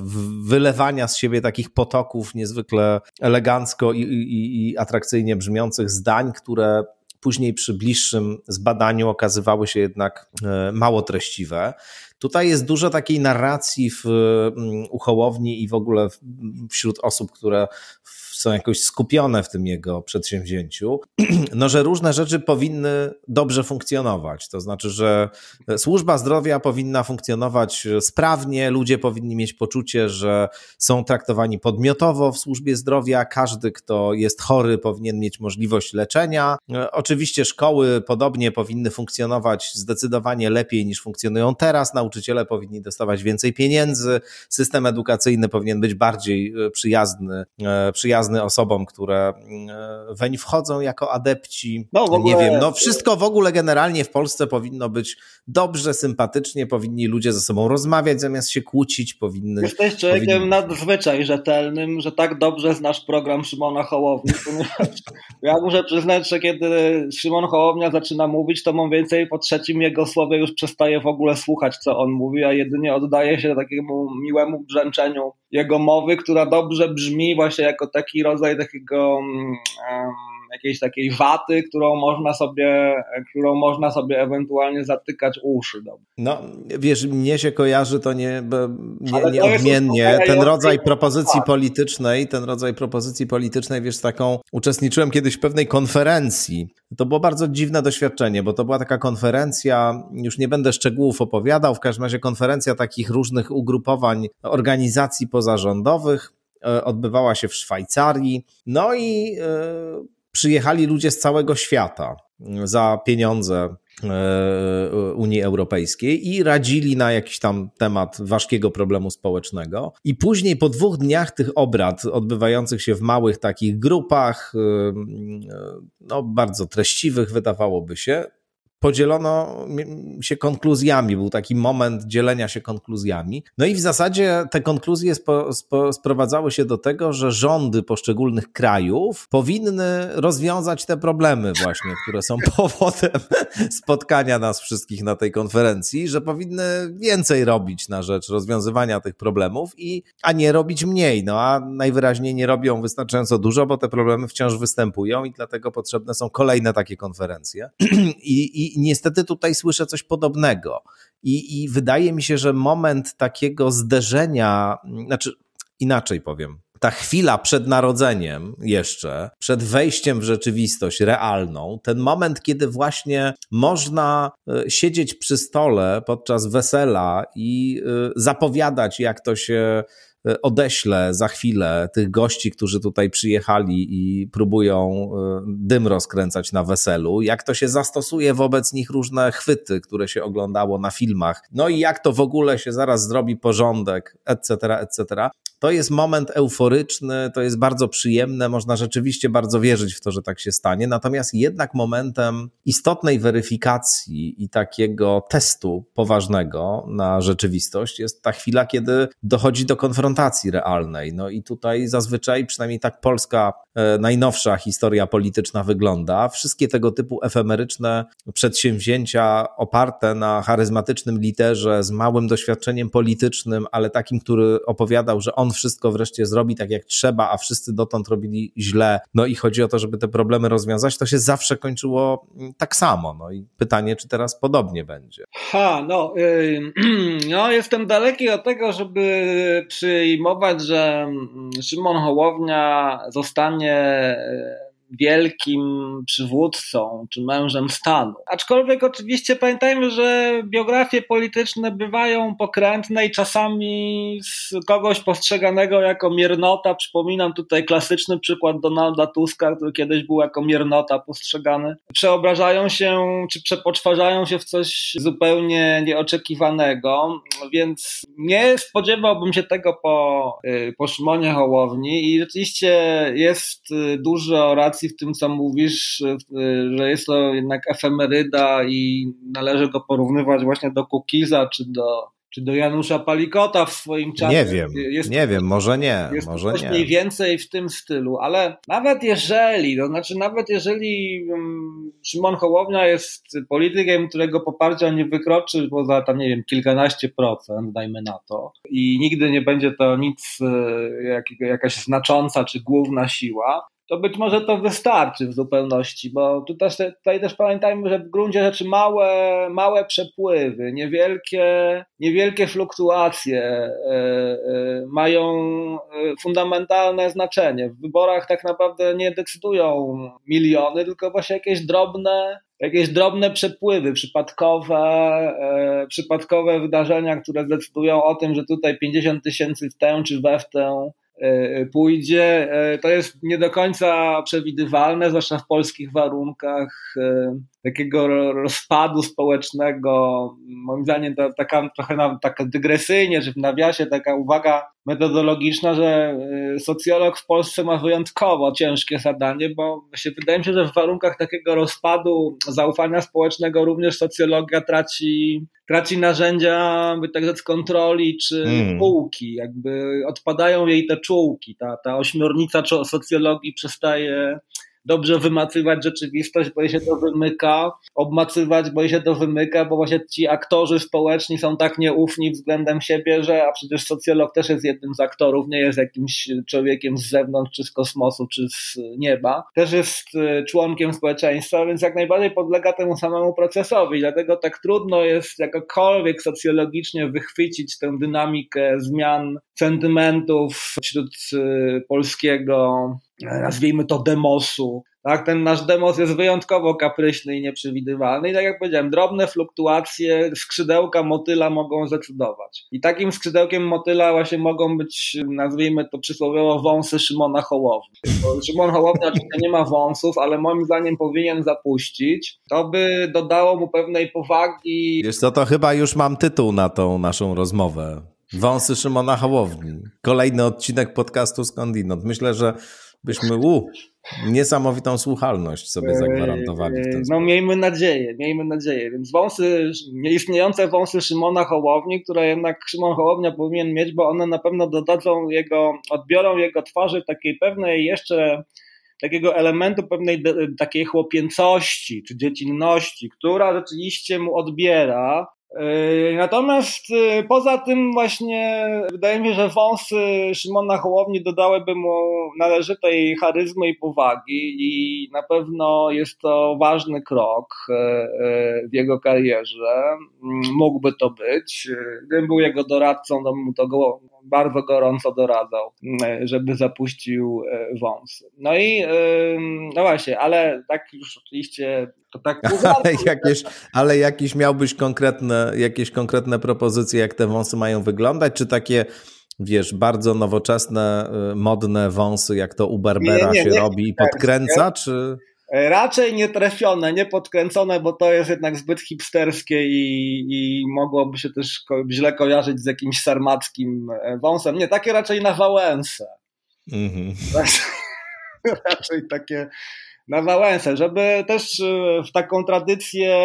wylewania z siebie takich potoków niezwykle elegancko i, i, i atrakcyjnie brzmiących zdań, które później przy bliższym zbadaniu okazywały się jednak y, mało treściwe. Tutaj jest dużo takiej narracji w mm, uchołowni i w ogóle wśród osób, które są jakoś skupione w tym jego przedsięwzięciu, no, że różne rzeczy powinny dobrze funkcjonować. To znaczy, że służba zdrowia powinna funkcjonować sprawnie, ludzie powinni mieć poczucie, że są traktowani podmiotowo w służbie zdrowia, każdy, kto jest chory, powinien mieć możliwość leczenia. Oczywiście szkoły podobnie powinny funkcjonować zdecydowanie lepiej niż funkcjonują teraz. Nauczyciele powinni dostawać więcej pieniędzy, system edukacyjny powinien być bardziej przyjazny, przyjazny przyjazny osobom, które weń wchodzą jako adepci. No, ogóle... Nie wiem, no wszystko w ogóle generalnie w Polsce powinno być dobrze, sympatycznie, powinni ludzie ze sobą rozmawiać zamiast się kłócić, powinny... Jesteś człowiekiem powinni... nadzwyczaj rzetelnym, że tak dobrze znasz program Szymona Hołowni. ja muszę przyznać, że kiedy Szymon Hołownia zaczyna mówić, to mam więcej po trzecim jego słowie już przestaję w ogóle słuchać, co on mówi, a jedynie oddaje się takiemu miłemu brzęczeniu jego mowy, która dobrze brzmi właśnie jako taki rodzaj takiego um, jakiejś takiej waty, którą można sobie, którą można sobie ewentualnie zatykać uszy. No, wiesz, mnie się kojarzy to nie, nie, nieodmiennie. Ten rodzaj propozycji politycznej, ten rodzaj propozycji politycznej, wiesz, taką, uczestniczyłem kiedyś w pewnej konferencji. To było bardzo dziwne doświadczenie, bo to była taka konferencja, już nie będę szczegółów opowiadał, w każdym razie konferencja takich różnych ugrupowań, organizacji pozarządowych, odbywała się w Szwajcarii. No i e, przyjechali ludzie z całego świata za pieniądze e, Unii Europejskiej i radzili na jakiś tam temat ważkiego problemu społecznego. I później po dwóch dniach tych obrad odbywających się w małych takich grupach, e, no bardzo treściwych wydawałoby się, podzielono się konkluzjami, był taki moment dzielenia się konkluzjami. No i w zasadzie te konkluzje spo, spo, sprowadzały się do tego, że rządy poszczególnych krajów powinny rozwiązać te problemy właśnie, które są powodem spotkania nas wszystkich na tej konferencji, że powinny więcej robić na rzecz rozwiązywania tych problemów, i, a nie robić mniej. No a najwyraźniej nie robią wystarczająco dużo, bo te problemy wciąż występują i dlatego potrzebne są kolejne takie konferencje. I, i i niestety tutaj słyszę coś podobnego. I, I wydaje mi się, że moment takiego zderzenia, znaczy inaczej powiem, ta chwila przed narodzeniem jeszcze, przed wejściem w rzeczywistość realną, ten moment, kiedy właśnie można e, siedzieć przy stole podczas wesela i e, zapowiadać, jak to się odeślę za chwilę tych gości, którzy tutaj przyjechali i próbują e, dym rozkręcać na weselu, jak to się zastosuje wobec nich różne chwyty, które się oglądało na filmach, no i jak to w ogóle się zaraz zrobi porządek, etc., etc. To jest moment euforyczny, to jest bardzo przyjemne, można rzeczywiście bardzo wierzyć w to, że tak się stanie. Natomiast jednak momentem istotnej weryfikacji i takiego testu poważnego na rzeczywistość jest ta chwila, kiedy dochodzi do konfrontacji realnej. No i tutaj zazwyczaj, przynajmniej tak polska e, najnowsza historia polityczna wygląda. Wszystkie tego typu efemeryczne przedsięwzięcia oparte na charyzmatycznym literze z małym doświadczeniem politycznym, ale takim, który opowiadał, że on on wszystko wreszcie zrobi tak jak trzeba, a wszyscy dotąd robili źle, no i chodzi o to, żeby te problemy rozwiązać, to się zawsze kończyło mm, tak samo. No i pytanie, czy teraz podobnie będzie. Ha, no, yy, no jestem daleki od tego, żeby przyjmować, że mm, Szymon Hołownia zostanie wielkim przywódcą czy mężem stanu. Aczkolwiek oczywiście pamiętajmy, że biografie polityczne bywają pokrętne i czasami z kogoś postrzeganego jako miernota, przypominam tutaj klasyczny przykład Donalda Tuska, który kiedyś był jako miernota postrzegany, przeobrażają się czy przepoczwarzają się w coś zupełnie nieoczekiwanego, więc nie spodziewałbym się tego po, y, po Szymonie Hołowni i rzeczywiście jest y, dużo racji racji w tym, co mówisz, że jest to jednak efemeryda i należy go porównywać właśnie do Kukiza czy do, czy do Janusza Palikota w swoim czasie. Nie wiem, jest, nie wiem, może nie, jest może nie. mniej więcej w tym stylu, ale nawet jeżeli, to znaczy nawet jeżeli um, Szymon Hołownia jest politykiem, którego poparcia nie wykroczy poza tam, nie wiem, kilkanaście procent, dajmy na to, i nigdy nie będzie to nic, e, jak, jakaś znacząca czy główna siła, to być może to wystarczy w zupełności, bo też, tutaj też pamiętajmy, że w gruncie rzeczy małe, małe przepływy, niewielkie, niewielkie fluktuacje e, e, mają e, fundamentalne znaczenie. W wyborach tak naprawdę nie decydują miliony, tylko właśnie jakieś drobne, jakieś drobne przepływy, przypadkowe, przypadkowe wydarzenia, które decydują o tym, że tutaj 50 tysięcy w tę czy we w tę pójdzie. E, to jest nie do końca przewidywalne, zwłaszcza w polskich warunkach. Takiego rozpadu społecznego. Moim zdaniem to taka trochę taka dygresyjnie, że w nawiasie taka uwaga metodologiczna, że y, socjolog w Polsce ma wyjątkowo ciężkie zadanie, bo się wydaje mi się, że w warunkach takiego rozpadu zaufania społecznego również socjologia traci, traci narzędzia, by tak rzec, kontroli czy mm. półki, jakby odpadają jej te czułki, ta, ta ośmiornica socjologii przestaje dobrze wymacywać rzeczywistość, bo jej się to wymyka, obmacywać, bo jej się to wymyka, bo właśnie ci aktorzy społeczni są tak nieufni względem siebie, że a przecież socjolog też jest jednym z aktorów, nie jest jakimś człowiekiem z zewnątrz, czy z kosmosu, czy z nieba. Też jest y, członkiem społeczeństwa, więc jak najbardziej podlega temu samemu procesowi. Dlatego tak trudno jest jakokolwiek socjologicznie wychwycić tę dynamikę zmian sentymentów wśród y, polskiego nazwijmy to demosu. Tak, ten nasz demos jest wyjątkowo kapryśny i nieprzewidywalny i tak jak powiedziałem, drobne fluktuacje skrzydełka motyla mogą zdecydować. I takim skrzydełkiem motyla właśnie mogą być, nazwijmy to przysłowiowo, wąsy Szymona Hołowni. Bo Szymon Hołownia oczywiście nie ma wąsów, ale moim zdaniem powinien zapuścić. To by dodało mu pewnej powagi. Wiesz co, to chyba już mam tytuł na tą naszą rozmowę. Wąsy Szymona Hołowni. Kolejny odcinek podcastu Skądinąd. Myślę, że byśmy u, niesamowitą słuchalność sobie zagwarantowali. W ten no miejmy nadzieję, miejmy nadzieję. Więc wąsy, nieistniejące wąsy Szymona Hołowni, które jednak Szymon Hołownia powinien mieć, bo one na pewno dodadzą jego, odbiorą jego twarzy takiej pewnej jeszcze takiego elementu pewnej takiej chłopięcości czy dziecinności, która rzeczywiście mu odbiera natomiast yy, poza tym właśnie wydaje mi się, że wąsy Szymona Hołowni dodałyby mu należytej charyzmy i powagi i na pewno jest to ważny krok yy, w jego karierze. Mógłby to być. Gdybym był jego doradcą, to bym mu to bardzo gorąco doradzał, żeby zapuścił wąsy. No i no właśnie, ale tak już oczywiście to tak ale, jakieś, ale jakieś miałbyś konkretne, jakieś konkretne propozycje, jak te wąsy mają wyglądać, czy takie wiesz, bardzo nowoczesne, y, modne wąsy, jak to u Barbera nie, nie, się nie, robi i podkręca, czy... E, raczej nie trafione, nie podkręcone, bo to jest jednak zbyt hipsterskie i, i mogłoby się też źle kojarzyć z jakimś sarmackim e, wąsem. Nie, takie raczej na Wałęsę. Mm -hmm. raczej, raczej takie na Wałęsę, żeby też e, w taką tradycję,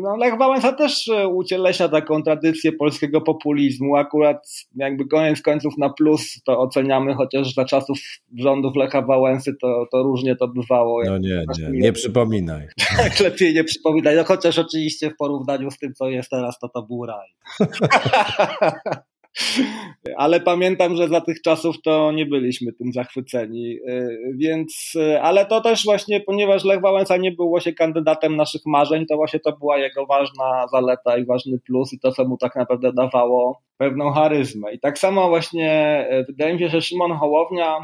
no Lech Wałęsa też e, ucieleśnia taką tradycję polskiego populizmu, akurat jakby koniec końców na plus to oceniamy, chociaż za czasów rządów Lecha Wałęsy to, to różnie to bywało. No nie, nie, nie przypominaj. Tak, lepiej nie przypominaj, no chociaż oczywiście w porównaniu z tym, co jest teraz, to to był raj. ale pamiętam, że za tych czasów to nie byliśmy tym zachwyceni, y, więc, y, ale to też właśnie, ponieważ Lech Wałęsa nie był właśnie kandydatem naszych marzeń, to właśnie to była jego ważna zaleta i ważny plus i to, co mu tak naprawdę dawało pewną charyzmę. I tak samo właśnie y, wydaje mi się, że Szymon Hołownia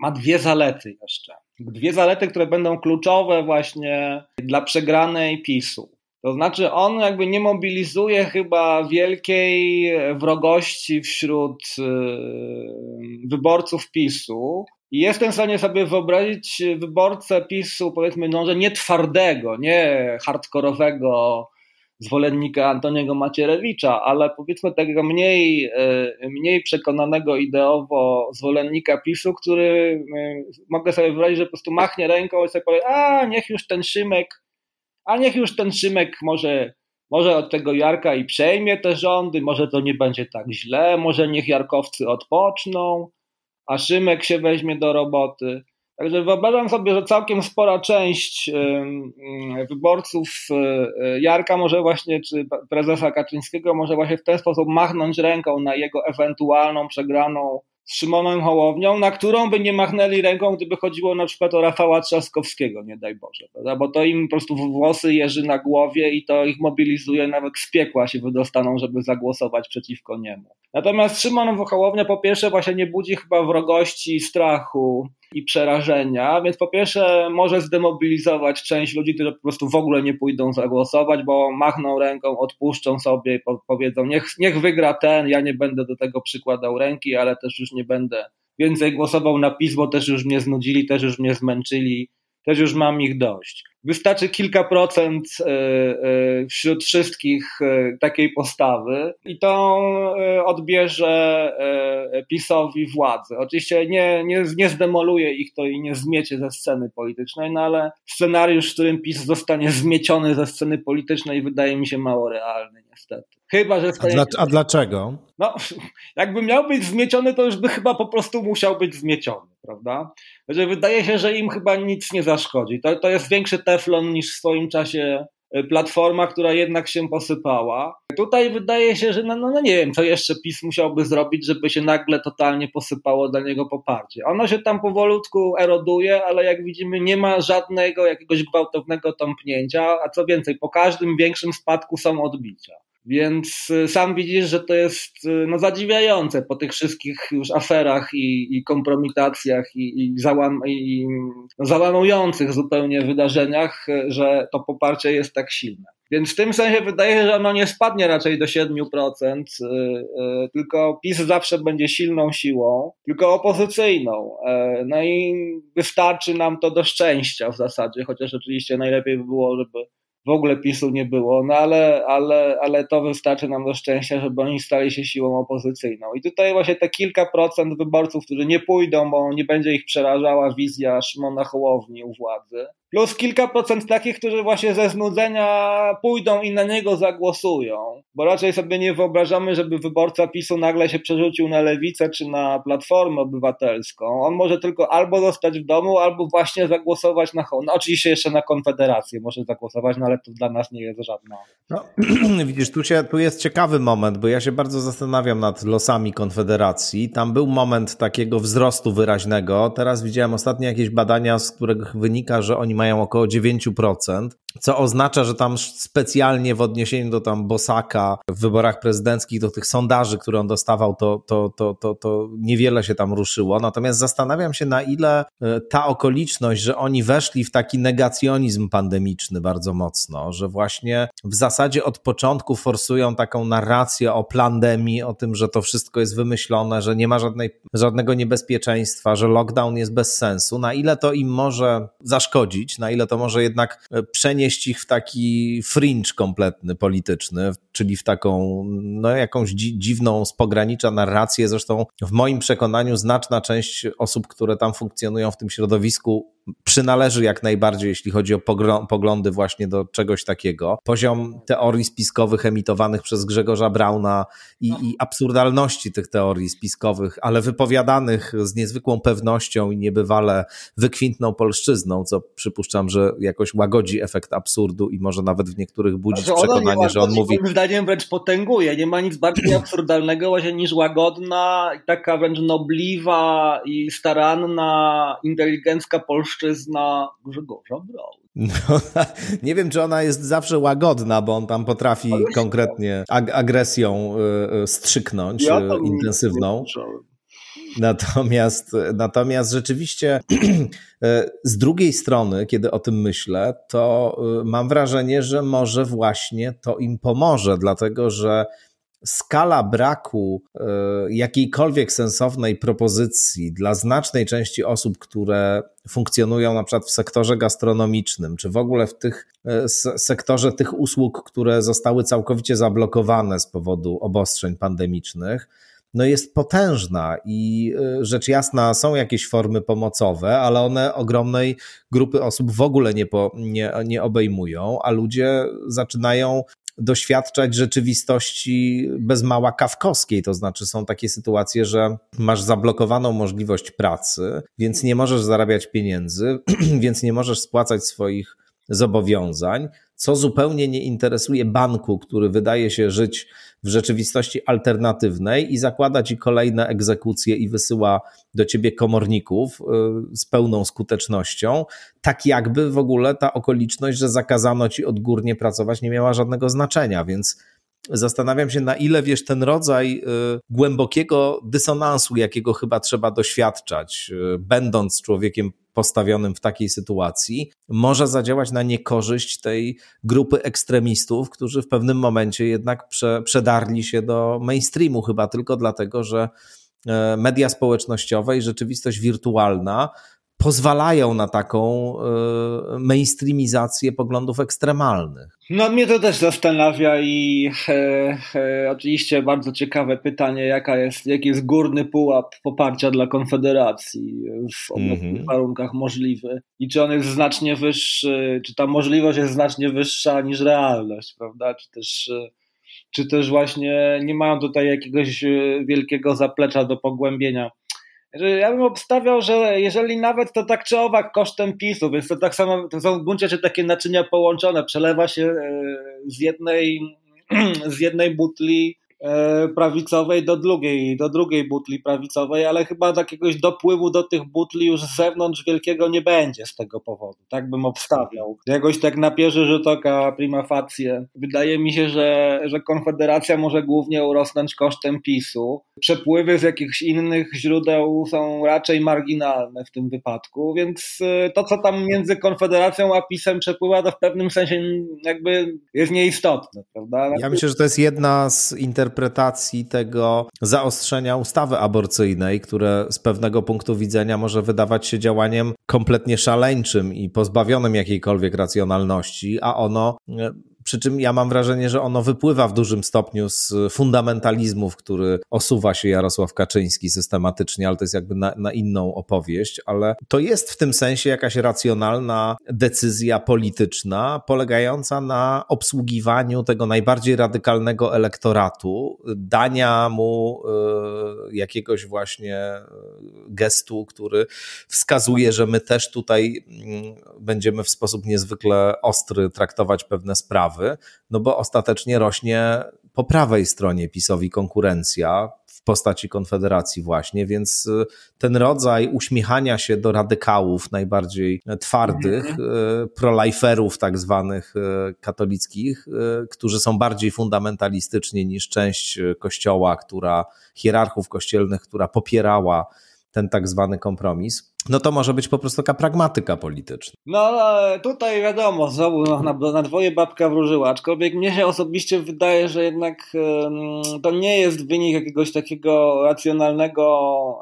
ma dwie zalety jeszcze. Dwie zalety, które będą kluczowe właśnie dla przegranej PiSu. To znaczy, on jakby nie mobilizuje chyba wielkiej wrogości wśród y, wyborców PiSu. I jestem w stanie sobie wyobrazić wyborcę PiSu, powiedzmy, no, że nie twardego, nie hardkorowego zwolennika Antoniego Macierewicza, ale powiedzmy takiego mniej, y, mniej przekonanego ideowo zwolennika PiSu, który y, mogę sobie wyobrazić, że po prostu machnie ręką i sobie powie, a niech już ten Szymek a niech już ten Szymek może, może od tego Jarka i przejmie te rządy, może to nie będzie tak źle, może niech Jarkowcy odpoczną, a Szymek się weźmie do roboty. Także wyobrażam sobie, że całkiem spora część wyborców y, y, Jarka może właśnie, czy prezesa Kaczyńskiego może właśnie w ten sposób machnąć ręką na jego ewentualną przegraną z Szymonem Hołownią, na którą by nie machnęli ręką, gdyby chodziło na przykład o Rafała Trzaskowskiego, nie daj Boże, prawda? bo to im po prostu włosy jeży na głowie i to ich mobilizuje, nawet z piekła się wydostaną, żeby zagłosować przeciwko niemu. Natomiast Szymon Hołownia po pierwsze właśnie nie budzi chyba wrogości, strachu, i przerażenia, więc po pierwsze może zdemobilizować część ludzi, którzy po prostu w ogóle nie pójdą zagłosować, bo machną ręką, odpuszczą sobie i powiedzą niech, niech wygra ten, ja nie będę do tego przykładał ręki, ale też już nie będę więcej głosował na PiS, bo też już mnie znudzili, też już mnie zmęczyli, też już mam ich dość. wystarczy kilka procent e, e, wśród wszystkich takiej postawy i to odbierze PiSowi władzę. Oczywiście nie, nie, nie zdemoluje ich to i nie zmiecie ze sceny politycznej, no ale scenariusz, w którym PiS zostanie zmieciony ze sceny politycznej wydaje mi się mało realny niestety. Chyba, że a, dla, a dlaczego? No, jakby miał być zmieciony, to już by chyba po prostu musiał być zmieciony, prawda? Że wydaje się, że im chyba nic nie zaszkodzi. To, to jest większy teflon niż w swoim czasie e, platforma, która jednak się posypała. Tutaj wydaje się, że no, no, no, nie wiem, co jeszcze PiS musiałby zrobić, żeby się nagle totalnie posypało dla niego poparcie. Ono się tam powolutku eroduje, ale jak widzimy, nie ma żadnego jakiegoś gwałtownego tąpnięcia, a co więcej, po każdym większym spadku są odbicia. Więc y, sam widzisz, że to jest y, no, zadziwiające po tych wszystkich już aferach i, i kompromitacjach i, i, załam, i no, załamujących zupełnie wydarzeniach, y, że to poparcie jest tak silne. Więc w tym sensie wydaje się, że ono nie spadnie raczej do 7%, tylko PiS zawsze będzie silną siłą, tylko opozycyjną. No i wystarczy nam to do szczęścia w zasadzie, chociaż oczywiście najlepiej by było, żeby w ogóle PiSu nie było, no ale, ale, ale to wystarczy nam do szczęścia, żeby oni stali się siłą opozycyjną. I tutaj właśnie te kilka procent wyborców, którzy nie pójdą, bo nie będzie ich przerażała wizja Szymona Hołowni u władzy, plus kilka procent takich, którzy właśnie ze znudzenia pójdą i na niego zagłosują, bo raczej sobie nie wyobrażamy, żeby wyborca PiSu nagle się przerzucił na lewicę czy na platformę obywatelską. On może tylko albo zostać w domu, albo właśnie zagłosować na, no oczywiście jeszcze na Konfederację może zagłosować, no ale to dla nas nie jest żadna. No, widzisz, tu, się, tu jest ciekawy moment, bo ja się bardzo zastanawiam nad losami Konfederacji. Tam był moment takiego wzrostu wyraźnego. Teraz widziałem ostatnio jakieś badania, z których wynika, że oni mają około 9%, co oznacza, że tam specjalnie w odniesieniu do tam Bosaka w wyborach prezydenckich, do tych sondaży, które on dostawał, to, to, to, to, to niewiele się tam ruszyło. Natomiast zastanawiam się, na ile e, ta okoliczność, że oni weszli w taki negacjonizm pandemiczny bardzo mocno, że właśnie w zasadzie od początku forsują taką narrację o plandemii, o tym, że to wszystko jest wymyślone, że nie ma żadnej, żadnego niebezpieczeństwa, że lockdown jest bez sensu, na ile to im może zaszkodzić, na ile to może jednak e, przenieść ich w taki fringe kompletny polityczny, czyli w taką no, jakąś dzi dziwną z pogranicza narrację. Zresztą w moim przekonaniu znaczna część osób, które tam funkcjonują w tym środowisku, przynależy jak najbardziej, jeśli chodzi o poglądy właśnie do czegoś takiego. Poziom teorii spiskowych emitowanych przez Grzegorza Brauna i, i absurdalności tych teorii spiskowych, ale wypowiadanych z niezwykłą pewnością i niebywale wykwintną polszczyzną, co przypuszczam, że jakoś łagodzi efekt absurdu i może nawet w niektórych budzić znaczy, przekonanie, że on mówi... Moim zdaniem wręcz potęguje. Nie ma nic bardziej absurdalnego właśnie niż łagodna, taka wręcz nobliwa i staranna, inteligencka polszczyzna polszczyzna Grzegorza Brauna. No, nie wiem, czy ona jest zawsze łagodna, bo on tam potrafi konkretnie ag agresją y, y, strzyknąć ja y, intensywną. Natomiast, natomiast rzeczywiście z drugiej strony, kiedy o tym myślę, to mam wrażenie, że może właśnie to im pomoże, dlatego że skala braku e, jakiejkolwiek sensownej propozycji dla znacznej części osób, które funkcjonują na przykład w sektorze gastronomicznym, czy w ogóle w tych e, sektorze tych usług, które zostały całkowicie zablokowane z powodu obostrzeń pandemicznych, no jest potężna i e, rzecz jasna są jakieś formy pomocowe, ale one ogromnej grupy osób w ogóle nie, po, nie, nie obejmują, a ludzie zaczynają doświadczać rzeczywistości bez mała kawkowskiej. To znaczy, są takie sytuacje, że masz zablokowaną możliwość pracy, więc nie możesz zarabiać pieniędzy, więc nie możesz spłacać swoich zobowiązań, co zupełnie nie interesuje banku, który wydaje się żyć w rzeczywistości alternatywnej i zakłada ci kolejne egzekucje i wysyła do ciebie komorników y, z pełną skutecznością, tak jakby w ogóle ta okoliczność, że zakazano ci odgórnie pracować, nie miała żadnego znaczenia, więc Zastanawiam się, na ile wiesz, ten rodzaj y, głębokiego dysonansu, jakiego chyba trzeba doświadczać, y, będąc człowiekiem postawionym w takiej sytuacji, może zadziałać na niekorzyść tej grupy ekstremistów, którzy w pewnym momencie jednak prze, przedarli się do mainstreamu, chyba tylko dlatego, że e, media społecznościowe i rzeczywistość wirtualna pozwalają na taką y, mainstreamizację poglądów ekstremalnych. No mnie to też zastanawia i e, e, oczywiście bardzo ciekawe pytanie, jaka jest, jaki jest górny pułap poparcia dla Konfederacji w obecnych mm -hmm. warunkach możliwy i czy on jest znacznie wyższy, czy ta możliwość jest znacznie wyższa niż realność, prawda, czy też czy też właśnie nie mają tutaj jakiegoś wielkiego zaplecza do pogłębienia ja bym obstawiał, że jeżeli nawet to tak czy owak kosztem PiSu, więc to tak samo, to są w gruncie rzeczy takie naczynia połączone, przelewa się e, z jednej, z jednej butli prawicowej do drugiej, do drugiej butli prawicowej, ale chyba jakiegoś dopływu do tych butli już z zewnątrz wielkiego nie będzie z tego powodu. Tak bym obstawiał. Jakoś tak na pierwszy rzut oka prima facie. Wydaje mi się, że, że Konfederacja może głównie urosnąć kosztem PiSu. Przepływy z jakichś innych źródeł są raczej marginalne w tym wypadku, więc e, to, co tam między Konfederacją a PiSem przepływa, to w pewnym sensie jakby jest nieistotne, prawda? Ja myślę, że to jest jedna z interpretacji interpretacji tego zaostrzenia ustawy aborcyjnej, które z pewnego punktu widzenia może wydawać się działaniem kompletnie szaleńczym i pozbawionym jakiejkolwiek racjonalności, a ono przy czym ja mam wrażenie, że ono wypływa w dużym stopniu z fundamentalizmu, w który osuwa się Jarosław Kaczyński systematycznie, ale to jest jakby na, na, inną opowieść, ale to jest w tym sensie jakaś racjonalna decyzja polityczna, polegająca na obsługiwaniu tego najbardziej radykalnego elektoratu, dania mu y, jakiegoś właśnie y, gestu, który wskazuje, że my też tutaj y, będziemy w sposób niezwykle ostry traktować pewne sprawy no bo ostatecznie rośnie po prawej stronie PiSowi konkurencja w postaci Konfederacji właśnie, więc y, ten rodzaj uśmiechania się do radykałów najbardziej twardych, proliferów tak zwanych y, katolickich, którzy są bardziej fundamentalistyczni niż część kościoła, która, hierarchów kościelnych, która popierała ten tak zwany kompromis, no to może być po prostu taka pragmatyka polityczna. No tutaj wiadomo, znowu no, na, na dwoje babka wróżyła, aczkolwiek mnie się osobiście wydaje, że jednak to nie jest wynik jakiegoś takiego racjonalnego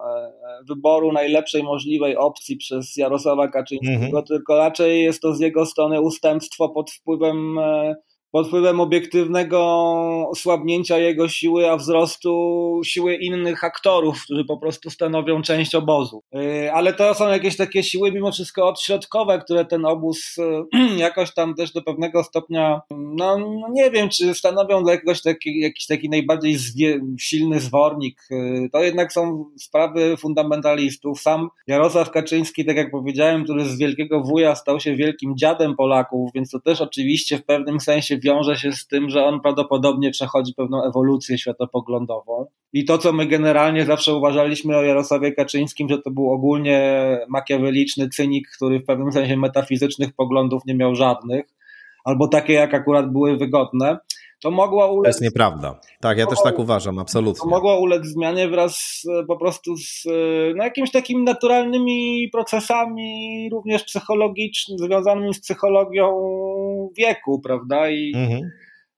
e, wyboru najlepszej możliwej opcji przez Jarosława Kaczyńskiego, mhm. tylko raczej jest to z jego strony ustępstwo pod wpływem e, pod wpływem obiektywnego osłabnięcia jego siły, a wzrostu siły innych aktorów, którzy po prostu stanowią część obozu. Y, ale to są jakieś takie siły mimo wszystko odśrodkowe, które ten obóz y, jakoś tam też do pewnego stopnia, no, no nie wiem, czy stanowią dla jakiegoś taki, jakiś taki najbardziej zwie, silny zwornik. Y, to jednak są sprawy fundamentalistów. Sam Jarosław Kaczyński, tak jak powiedziałem, który z wielkiego wuja stał się wielkim dziadem Polaków, więc to też oczywiście w pewnym sensie wiąże się z tym, że on prawdopodobnie przechodzi pewną ewolucję światopoglądową. I to, co my generalnie zawsze uważaliśmy o Jarosławie Kaczyńskim, że to był ogólnie makiaweliczny cynik, który w pewnym sensie metafizycznych poglądów nie miał żadnych, albo takie, jak akurat były wygodne, to mogło ulec. To jest nieprawda. Tak, ja też tak uważam, absolutnie. To mogło ulec zmianie wraz po prostu z no, jakimiś takimi naturalnymi procesami, również psychologicznymi, związanymi z psychologią wieku, prawda? I, mhm.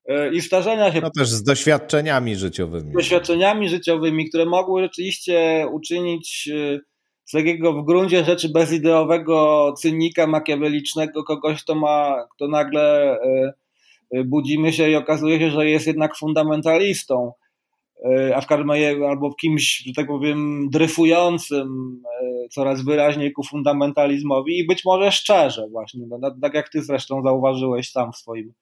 E, i starzenia się. No też z doświadczeniami życiowymi. Z doświadczeniami życiowymi, które mogły rzeczywiście uczynić e, z takiego w gruncie rzeczy bezideowego cynika makiawelicznego kogoś, kto ma, kto nagle e, budzimy się i okazuje się, że jest jednak fundamentalistą, a w albo kimś, że tak powiem, dryfującym coraz wyraźniej ku fundamentalizmowi i być może szczerze właśnie, no, tak jak ty zresztą zauważyłeś sam w swoim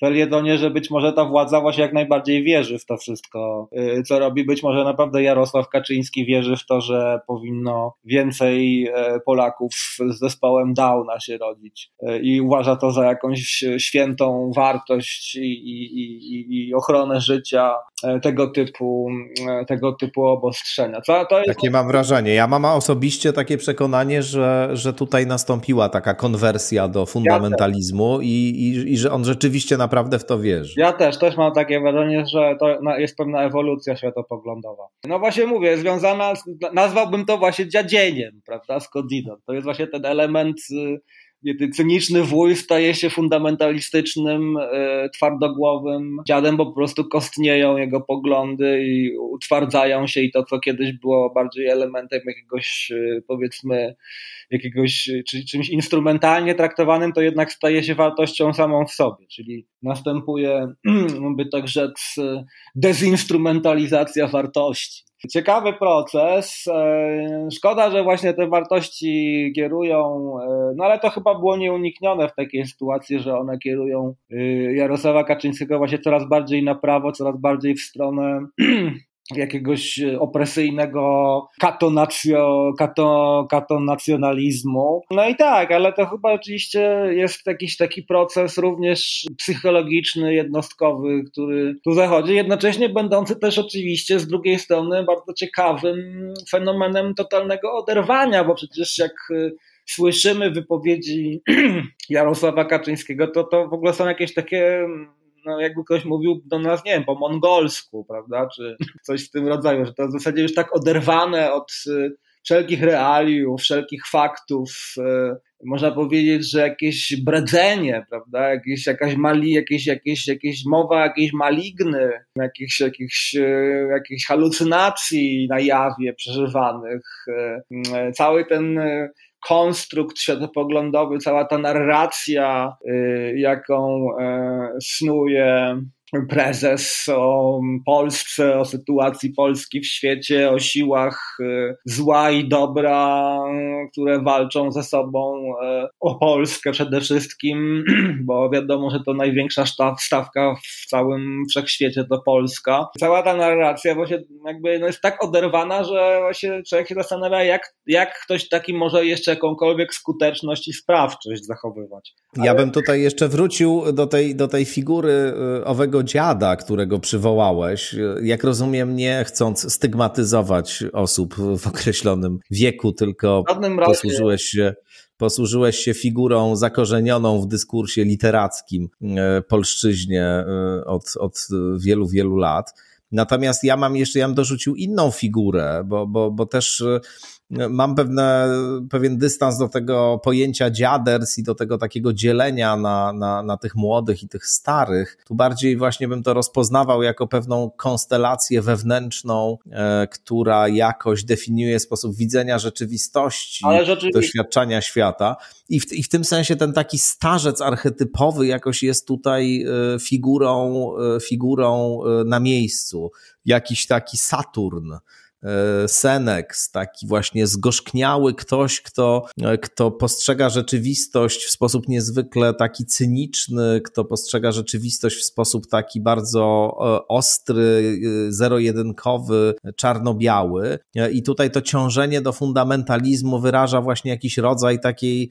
felietonie, że być może ta władza właśnie jak najbardziej wierzy w to wszystko, y, co robi. Być może naprawdę Jarosław Kaczyński wierzy w to, że powinno więcej e, Polaków z zespołem Downa się rodzić e, i uważa to za jakąś świętą wartość i, i, i, i ochronę życia e, tego typu, tego typu obostrzenia. To, to jest... Takie mam wrażenie. Ja mam osobiście takie przekonanie, że, że tutaj nastąpiła taka konwersja do fundamentalizmu i, i, i że on rzeczywiście na naprawdę w to wierzy. Ja też, też mam takie wrażenie, że to jest pewna ewolucja światopoglądowa. No właśnie mówię, związana, z, nazwałbym to właśnie dziadzieniem, prawda, z Kodiną. To jest właśnie ten element y, cyniczny wuj staje się fundamentalistycznym, e, twardogłowym dziadem, bo po prostu kostnieją jego poglądy i utwardzają się i to, co kiedyś było bardziej elementem jakiegoś, e, powiedzmy, jakiegoś, czy czymś instrumentalnie traktowanym, to jednak staje się wartością samą w sobie, czyli następuje, by tak rzec, dezinstrumentalizacja wartości. Ciekawy proces. E, szkoda, że właśnie te wartości kierują, e, no ale to chyba było nieuniknione w takiej sytuacji, że one kierują e, Jarosława Kaczyńskiego właśnie coraz bardziej na prawo, coraz bardziej w stronę jakiegoś e, opresyjnego katonacjo, kato, katonacjonalizmu. No i tak, ale to chyba oczywiście jest jakiś taki proces również psychologiczny, jednostkowy, który tu zachodzi, jednocześnie będący też oczywiście z drugiej strony bardzo ciekawym fenomenem totalnego oderwania, bo przecież jak e, słyszymy wypowiedzi Jarosława Kaczyńskiego, to to w ogóle są jakieś takie no jakby ktoś mówił do nas, nie wiem, po mongolsku, prawda, czy coś w tym rodzaju, że to w zasadzie już tak oderwane od y, wszelkich realiów, wszelkich faktów, y, można powiedzieć, że jakieś bredzenie, prawda, jakieś, jakaś mali, jakieś, jakieś, jakieś mowa jakiejś maligny, jakichś, jakichś, y, jakichś halucynacji na jawie przeżywanych. Cały ten konstrukt światopoglądowy, cała ta narracja, y, jaką e, snuje prezes o Polsce, o sytuacji Polski w świecie, o siłach y, zła i dobra, które walczą ze sobą y, o Polskę przede wszystkim, bo wiadomo, że to największa stawka w całym wszechświecie to Polska. Cała ta narracja właśnie jakby no jest tak oderwana, że właśnie człowiek się zastanawia, jak, jak ktoś taki może jeszcze jakąkolwiek skuteczność i sprawczość zachowywać. Ale... Ja bym tutaj jeszcze wrócił do tej, do tej figury y, owego dziada, którego przywołałeś, jak rozumiem, nie chcąc stygmatyzować osób w określonym wieku, tylko posłużyłeś się posłużyłeś się figurą zakorzenioną w dyskursie literackim e, polszczyźnie e, od, od wielu, wielu lat. Natomiast ja mam jeszcze, ja bym dorzucił inną figurę, bo, bo, bo też e, mam pewne, pewien dystans do tego pojęcia dziaders i do tego takiego dzielenia na, na, na tych młodych i tych starych. Tu bardziej właśnie bym to rozpoznawał jako pewną konstelację wewnętrzną, e, która jakoś definiuje sposób widzenia rzeczywistości, doświadczania świata. I w, I w tym sensie ten taki starzec archetypowy jakoś jest tutaj e, figurą, e, figurą e, na miejscu. Jakiś taki Saturn, Senex, taki właśnie zgorzkniały ktoś, kto, e, kto postrzega rzeczywistość w sposób niezwykle taki cyniczny, kto postrzega rzeczywistość w sposób taki bardzo e, ostry, zero-jedynkowy, czarno-biały. I tutaj to ciążenie do fundamentalizmu wyraża właśnie jakiś rodzaj takiej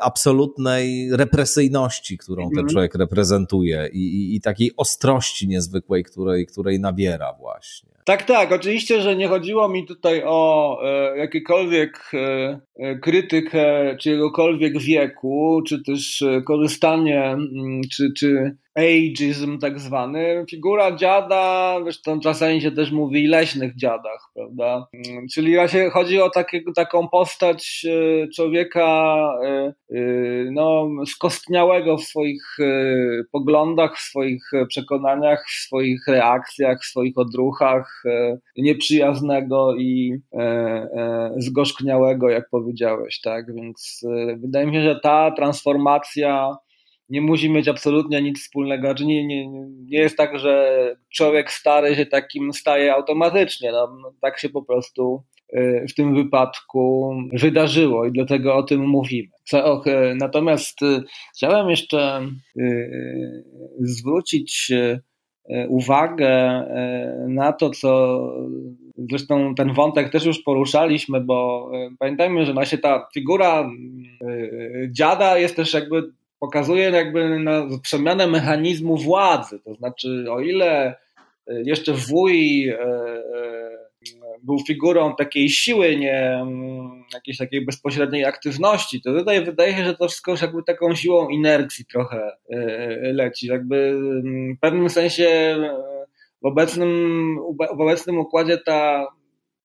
absolutnej represyjności, którą ten mhm. człowiek reprezentuje i, i, i takiej ostrości niezwykłej, której, której nabiera właśnie. Tak, tak. Oczywiście, że nie chodziło mi tutaj o e, jakiekolwiek e, e krytykę czyjegokolwiek wieku, czy też e, korzystanie, mm, czy, czy ageism tak zwany. Figura dziada, zresztą czasami się też mówi leśnych dziadach, prawda? Mm, czyli właśnie chodzi o takiego, taką postać e, człowieka e, e, no, skostniałego w swoich poglądach, w swoich przekonaniach, w swoich reakcjach, w swoich odruchach, nieprzyjaznego i zgorzkniałego, jak powiedziałeś, tak? Więc wydaje mi się, że ta transformacja nie musi mieć absolutnie nic wspólnego. Znaczy nie, nie, nie jest tak, że człowiek stary się takim staje automatycznie. No, no, tak się po prostu y, w tym wypadku wydarzyło i dlatego o tym mówimy. Y, natomiast y, chciałem jeszcze zwrócić uwagę na to, co zresztą ten wątek też już poruszaliśmy, bo pamiętajmy, że właśnie ta figura dziada jest też jakby pokazuje jakby na przemianę mechanizmu władzy. To znaczy, o ile e, jeszcze wuj e, e, był figurą takiej siły, nie mm, jakiejś takiej bezpośredniej aktywności, to tutaj wydaje się, że to wszystko już jakby taką siłą inercji trochę leci. Jakby mm, w pewnym sensie w obecnym, w obecnym układzie ta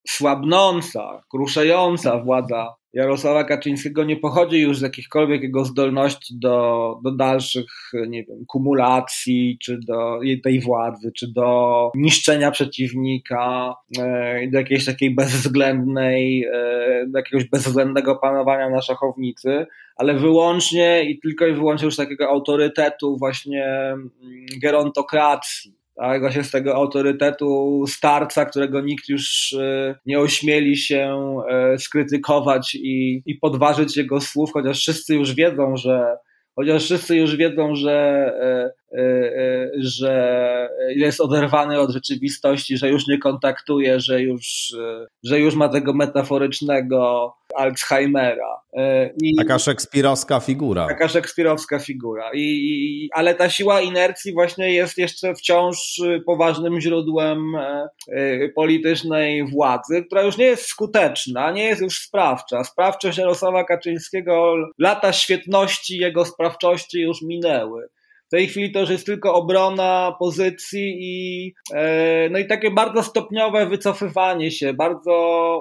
słabnąca, kruszająca władza Jarosława Kaczyńskiego nie pochodzi już z jakichkolwiek jego zdolności do, do dalszych, nie wiem, kumulacji, czy do tej władzy, czy do niszczenia przeciwnika, e, do jakiejś takiej bezwzględnej, e, do jakiegoś bezwzględnego panowania na szachownicy, ale wyłącznie i tylko i wyłącznie już takiego autorytetu właśnie mm, gerontokracji tak, właśnie z tego autorytetu starca, którego nikt już e, nie ośmieli się e, skrytykować i, i podważyć jego słów, chociaż wszyscy już wiedzą, że chociaż wszyscy już wiedzą, że, e, że jest oderwany od rzeczywistości, że już nie kontaktuje, że już, że już ma tego metaforycznego Alzheimera. E, I taka szekspirowska figura. Taka szekspirowska figura. I, i, ale ta siła inercji właśnie jest jeszcze wciąż poważnym źródłem e, e, politycznej władzy, która już nie jest skuteczna, nie jest już sprawcza. Sprawczość Jarosława Kaczyńskiego, lata świetności jego sprawczości już minęły tej chwili to już jest tylko obrona pozycji i, e, no i takie bardzo stopniowe wycofywanie się, bardzo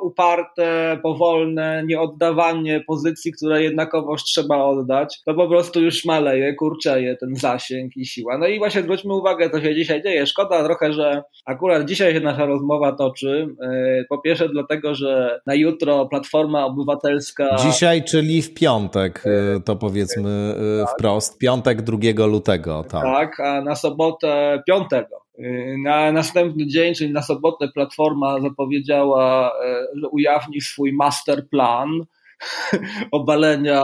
uparte, powolne, nieoddawanie pozycji, które jednakowoż trzeba oddać. To po prostu już maleje, kurczeje ten zasięg i siła. No i właśnie zwróćmy uwagę, co się dzisiaj dzieje. Szkoda trochę, że akurat dzisiaj się nasza rozmowa toczy. E, po pierwsze dlatego, że na jutro Platforma Obywatelska... Dzisiaj, czyli w piątek, e, to powiedzmy wprost, piątek 2 lutego tak. tak, a na sobotę piątego. Y, na następny dzień, czyli na sobotę, Platforma zapowiedziała, e, że ujawni swój master plan obalenia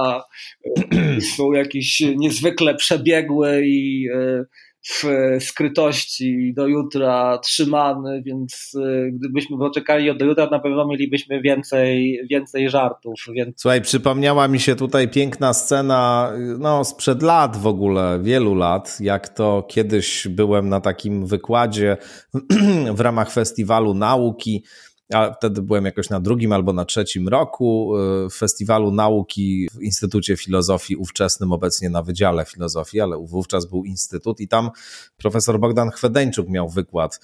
są jakiś niezwykle przebiegły i e, w skrytości do jutra trzymany, więc y, gdybyśmy poczekali do jutra, na pewno mielibyśmy więcej, więcej żartów. Więc... Słuchaj, przypomniała mi się tutaj piękna scena no, sprzed lat w ogóle, wielu lat, jak to kiedyś byłem na takim wykładzie w ramach festiwalu nauki a wtedy byłem jakoś na drugim albo na trzecim roku w y, Festiwalu Nauki w Instytucie Filozofii ówczesnym, obecnie na Wydziale Filozofii, ale wówczas był Instytut i tam profesor Bogdan Chwedeńczuk miał wykład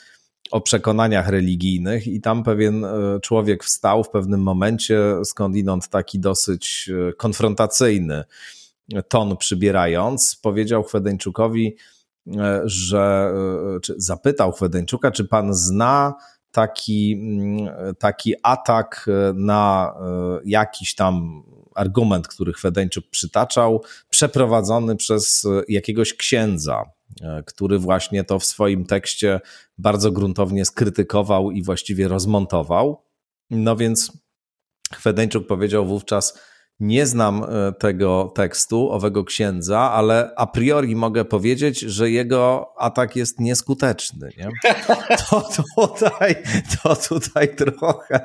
o przekonaniach religijnych i tam pewien y, człowiek wstał w pewnym momencie, skądinąd taki dosyć y, konfrontacyjny ton przybierając, powiedział Chwedeńczukowi, że zapytał Chwedeńczuka, czy pan zna taki, mm, taki atak e, na e, jakiś tam argument, który Chwedeńczuk przytaczał, przeprowadzony przez e, jakiegoś księdza, który właśnie to w swoim tekście bardzo gruntownie skrytykował i właściwie rozmontował. No więc Chwedeńczuk powiedział wówczas, nie znam e, tego tekstu, owego księdza, ale a priori mogę powiedzieć, że jego atak jest nieskuteczny. Nie? To, tutaj, to tutaj trochę,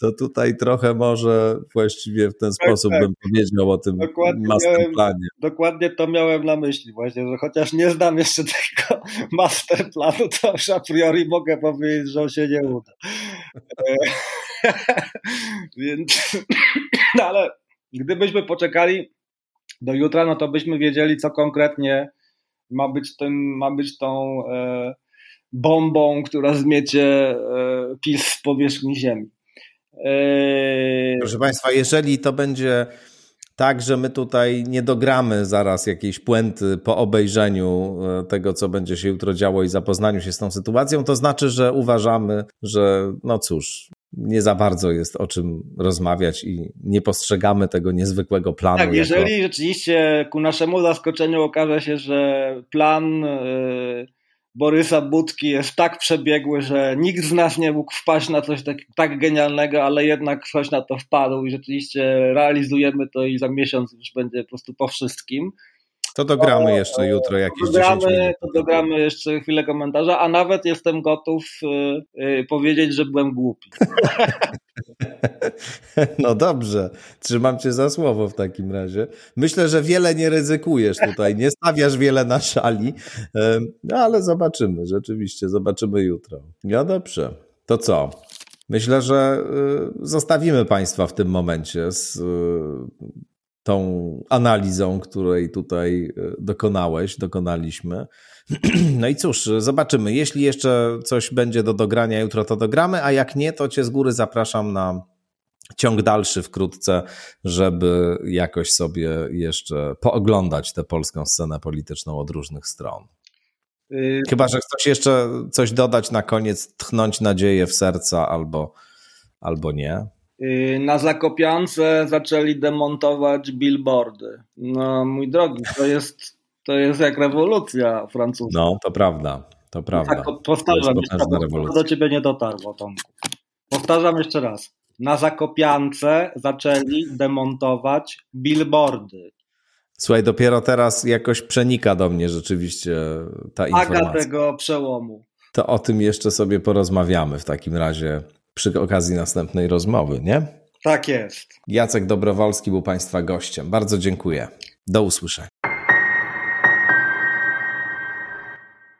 to tutaj trochę może właściwie w ten tak, sposób tak. bym powiedział o tym dokładnie masterplanie. Miałem, dokładnie to miałem na myśli właśnie, że chociaż nie znam jeszcze tego masterplanu, to już a priori mogę powiedzieć, że on się nie uda. E, więc, no ale Gdybyśmy poczekali do jutra, no to byśmy wiedzieli, co konkretnie ma być, tym, ma być tą e, bombą, która zmiecie e, PiS z powierzchni ziemi. E... Proszę Państwa, jeżeli to będzie tak, że my tutaj nie dogramy zaraz jakiejś puenty po obejrzeniu e, tego, co będzie się jutro działo i zapoznaniu się z tą sytuacją, to znaczy, że uważamy, że no cóż, nie za bardzo jest o czym rozmawiać i nie postrzegamy tego niezwykłego planu. Tak, jeżeli jako... rzeczywiście ku naszemu zaskoczeniu okaże się, że plan yy, Borysa Budki jest tak przebiegły, że nikt z nas nie mógł wpaść na coś tak, tak genialnego, ale jednak ktoś na to wpadł i rzeczywiście realizujemy to i za miesiąc już będzie po prostu po wszystkim to dogramy jeszcze jutro jakieś dogramy, 10 minut. To dogramy jeszcze chwilę komentarza, a nawet jestem gotów y, y, powiedzieć, że byłem głupi. No dobrze, trzymam cię za słowo w takim razie. Myślę, że wiele nie ryzykujesz tutaj, nie stawiasz wiele na szali, no ale zobaczymy, rzeczywiście, zobaczymy jutro. No dobrze, to co? Myślę, że y, zostawimy Państwa w tym momencie z tą analizą, której tutaj e, dokonałeś, dokonaliśmy. No i cóż, zobaczymy. Jeśli jeszcze coś będzie do dogrania jutro, to dogramy, a jak nie, to cię z góry zapraszam na ciąg dalszy wkrótce, żeby jakoś sobie jeszcze pooglądać tę polską scenę polityczną od różnych stron. Y, Chyba, że ktoś jeszcze coś dodać na koniec, tchnąć nadzieję w serca albo, albo nie. Y, na Zakopiance zaczęli demontować billboardy. No, mój drogi, to jest, to jest jak rewolucja francuska. No, to prawda, to prawda. Tak, powtarzam, to, to do ciebie nie dotarło, Tomku. Powtarzam jeszcze raz. Na Zakopiance zaczęli demontować billboardy. Słuchaj, dopiero teraz jakoś przenika do mnie rzeczywiście ta informacja. Aga tego przełomu. To o tym jeszcze sobie porozmawiamy w takim razie przy okazji następnej rozmowy, nie? Tak jest. Jacek Dobrowolski był Państwa gościem. Bardzo dziękuję. Do usłyszenia.